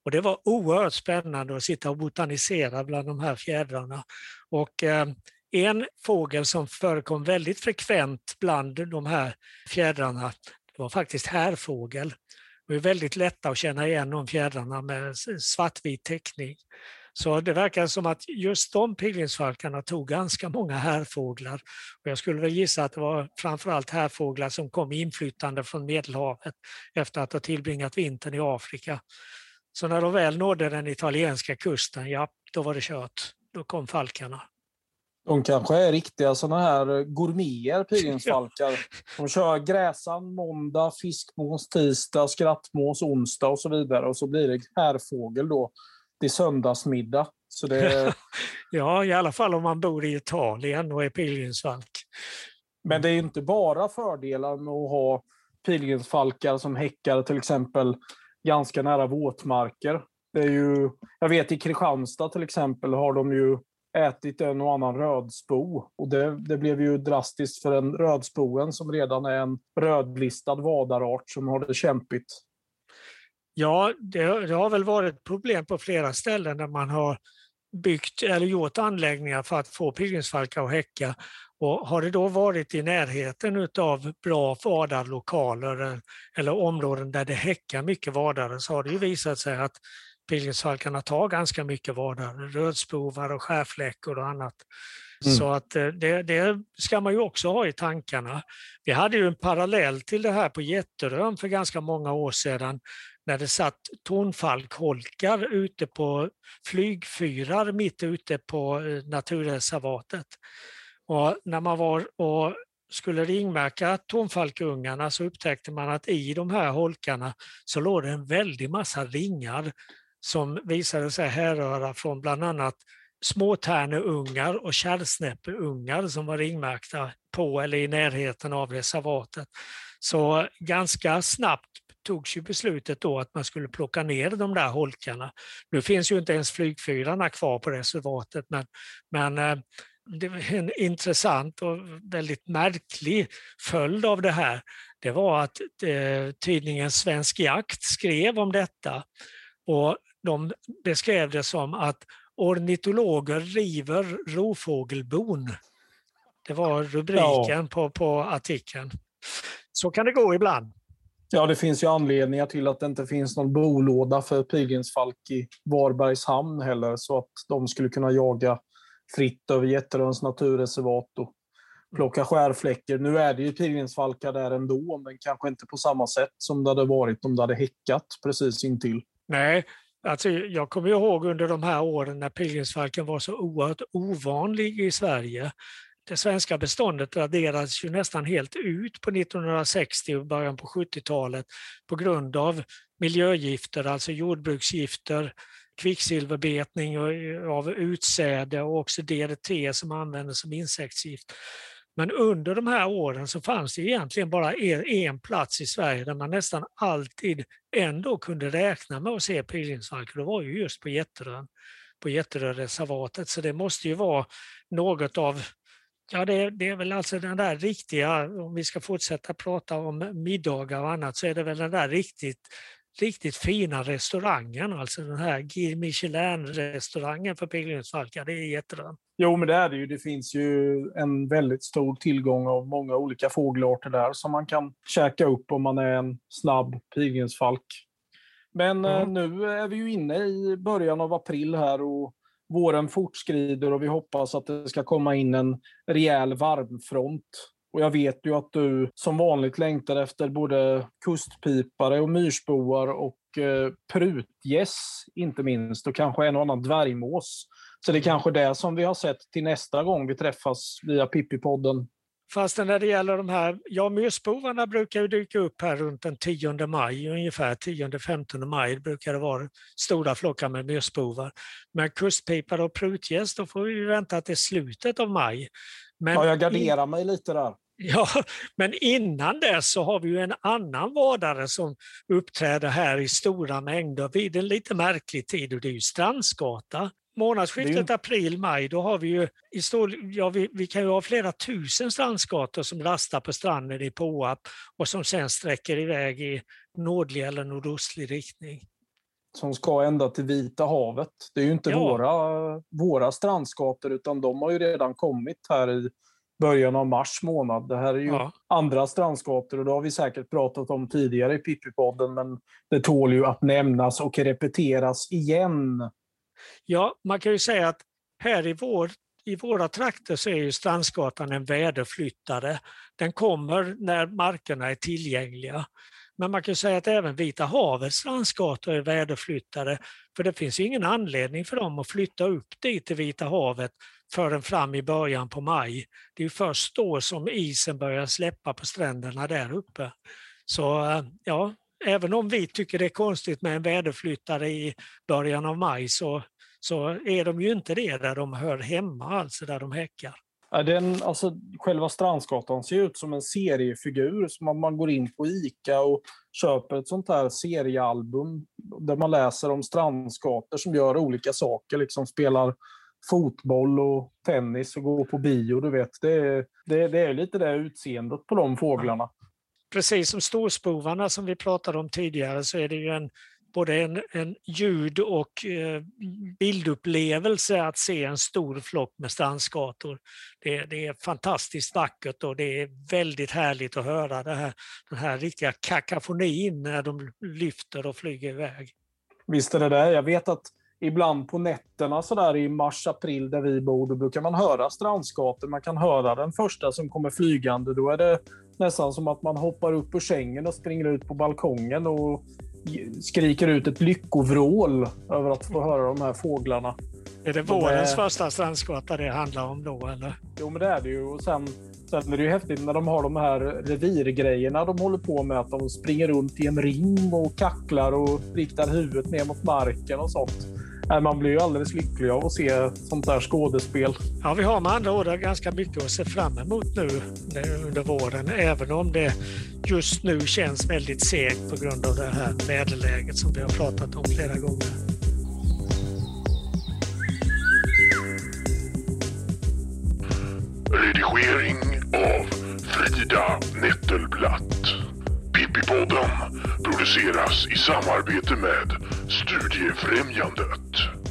[SPEAKER 1] Och det var oerhört spännande att sitta och botanisera bland de här fjädrarna. Och eh, en fågel som förekom väldigt frekvent bland de här fjädrarna det var faktiskt härfågel. Det är väldigt lätta att känna igen de fjädrarna med svartvit teckning. Så det verkar som att just de pilgrimsfalkarna tog ganska många härfåglar. Och jag skulle väl gissa att det var framförallt härfåglar som kom inflyttande från Medelhavet efter att ha tillbringat vintern i Afrika. Så när de väl nådde den italienska kusten, ja, då var det kört. Då kom falkarna.
[SPEAKER 2] De kanske är riktiga sådana här gourmeter, pilgrimsfalkar. De kör gräsan måndag, fiskmås tisdag, skrattmås onsdag och så vidare. Och så blir det härfågel då till söndagsmiddag. Så det...
[SPEAKER 1] ja, i alla fall om man bor i Italien och är pilgrimsfalk.
[SPEAKER 2] Men det är inte bara fördelar med att ha pilgrimsfalkar som häckar till exempel ganska nära våtmarker. Det är ju, jag vet i Kristianstad till exempel har de ju ätit en och annan rödspo. Och det, det blev ju drastiskt för en rödspoen som redan är en rödlistad vadarart som har det kämpigt.
[SPEAKER 1] Ja, det, det, har väl varit problem på flera ställen där man har byggt eller gjort anläggningar för att få pilgrimsfalkar att häcka. Och har det då varit i närheten av bra vadarlokaler eller områden där det häckar mycket vadare så har det ju visat sig att pilgrimsfalkarna tar ganska mycket vadare, rödspovar och skärfläckor och annat. Mm. Så att eh, det, det, ska man ju också ha i tankarna. Vi hade ju en parallell till det här på Jätterön för ganska många år sedan när det satt tonfalkholkar ute på flygfyrar mitt ute på eh, naturreservatet. Och när man var och skulle ringmärka tonfalkungarna så upptäckte man att i de här holkarna så låg det en väldig massa ringar som visade sig härröra från bland annat småtärneungar och kärrsnäppeungar som var ringmärkta på eller i närheten av reservatet. Så ganska snabbt togs ju beslutet då att man skulle plocka ner de där holkarna. Nu finns ju inte ens flygfyrarna kvar på reservatet men, men eh, det var en intressant och väldigt märklig följd av det här. Det var att eh, tidningen Svensk Jakt skrev om detta och de beskrev det som att ornitologer river rovfågelbon. Det var rubriken ja. på, på artikeln. Så kan det gå ibland.
[SPEAKER 2] Ja, det finns ju anledningar till att det inte finns någon bolåda för pilgrimsfalk i Varbergs hamn heller, så att de skulle kunna jaga fritt över Jätteröns naturreservat och plocka skärfläckor. Nu är det ju pilgrimsfalkar där ändå, men kanske inte på samma sätt som det hade varit om det hade häckat precis intill.
[SPEAKER 1] Nej, Alltså, jag kommer ihåg under de här åren när pilgrimsfalken var så oerhört ovanlig i Sverige. Det svenska beståndet raderades ju nästan helt ut på 1960 och början på 70-talet på grund av miljögifter, alltså jordbruksgifter, kvicksilverbetning av utsäde och också DDT som användes som insektsgift. Men under de här åren så fanns det egentligen bara en plats i Sverige där man nästan alltid ändå kunde räkna med att se pilgrimsfalk. Det var ju just på Jätterön, på Jätteröreservatet. Så det måste ju vara något av Ja, det, det, är väl alltså den där riktiga, om vi ska fortsätta prata om middagar och annat, så är det väl den där riktigt riktigt fina restaurangen, alltså den här Michelin-restaurangen för pilgrimsfalkar. Det är jättebra.
[SPEAKER 2] Jo, men det är det ju. Det finns ju en väldigt stor tillgång av många olika fågelarter där som man kan käka upp om man är en snabb pilgrimsfalk. Men mm. nu är vi ju inne i början av april här och våren fortskrider och vi hoppas att det ska komma in en rejäl varmfront och jag vet ju att du som vanligt längtar efter både kustpipare och myrsboar och eh, prutgäss inte minst och kanske en och annan dvärgmås. Så det är kanske det som vi har sett till nästa gång vi träffas via Pippi-podden.
[SPEAKER 1] Fast när det gäller de här, ja myrsbovarna brukar ju dyka upp här runt den 10 maj ungefär, 10-15 maj brukar det vara stora flockar med myrsbovar. Men kustpipare och prutgäss, då får vi vänta till slutet av maj.
[SPEAKER 2] Men ja, jag garderar mig lite där.
[SPEAKER 1] Ja, men innan dess så har vi ju en annan vadare som uppträder här i stora mängder vid en lite märklig tid och det är ju strandskata. Månadsskiftet april-maj, då har vi ju i stor, ja, vi, vi, kan ju ha flera tusen strandskator som rastar på stranden i Påarp och som sen sträcker iväg i nordlig eller nordostlig riktning.
[SPEAKER 2] Som ska ända till Vita havet. Det är ju inte ja. våra, våra strandskator utan de har ju redan kommit här i början av mars månad. Det här är ju ja. andra strandskator och det har vi säkert pratat om tidigare i Pippi-podden, men det tål ju att nämnas och repeteras igen.
[SPEAKER 1] Ja, man kan ju säga att här i, vår, i våra trakter så är ju strandskatan en väderflyttare. Den kommer när markerna är tillgängliga. Men man kan säga att även Vita havets strandskator är väderflyttare, för det finns ingen anledning för dem att flytta upp dit till Vita havet förrän fram i början på maj. Det är först då som isen börjar släppa på stränderna där uppe. Så eh, ja, även om vi tycker det är konstigt med en väderflyttare i början av maj så, så är de ju inte det där de hör hemma, alltså där de häckar.
[SPEAKER 2] Den, alltså, själva Strandsgatan ser ut som en seriefigur. Som om man går in på Ica och köper ett sånt här seriealbum där man läser om strandskator som gör olika saker. Liksom spelar fotboll och tennis och går på bio. Du vet. Det, det, det är lite det utseendet på de fåglarna.
[SPEAKER 1] Precis som storspovarna som vi pratade om tidigare så är det ju en både en, en ljud och eh, bildupplevelse att se en stor flock med strandskator. Det, det, är fantastiskt vackert och det är väldigt härligt att höra det här, den här riktiga kakafonin när de lyfter och flyger iväg.
[SPEAKER 2] Visst är det det. Jag vet att ibland på nätterna så där i mars, april där vi bor, då brukar man höra strandskator. Man kan höra den första som kommer flygande. Då är det nästan som att man hoppar upp ur sängen och springer ut på balkongen och skriker ut ett lyckovrål över att få höra de här fåglarna.
[SPEAKER 1] Är det vårens är... första strandskata det handlar om då eller?
[SPEAKER 2] Jo men det är det ju. Och sen, sen är det ju häftigt när de har de här revirgrejerna de håller på med. Att de springer runt i en ring och kacklar och riktar huvudet ner mot marken och sånt. Man blir ju alldeles lycklig av att se sånt där skådespel.
[SPEAKER 1] Ja, vi har med andra ord ganska mycket att se fram emot nu under våren, även om det just nu känns väldigt segt på grund av det här väderläget som vi har pratat om flera gånger.
[SPEAKER 5] Redigering av Frida Nettelblatt. Pippipodden produceras i samarbete med Studiefrämjandet.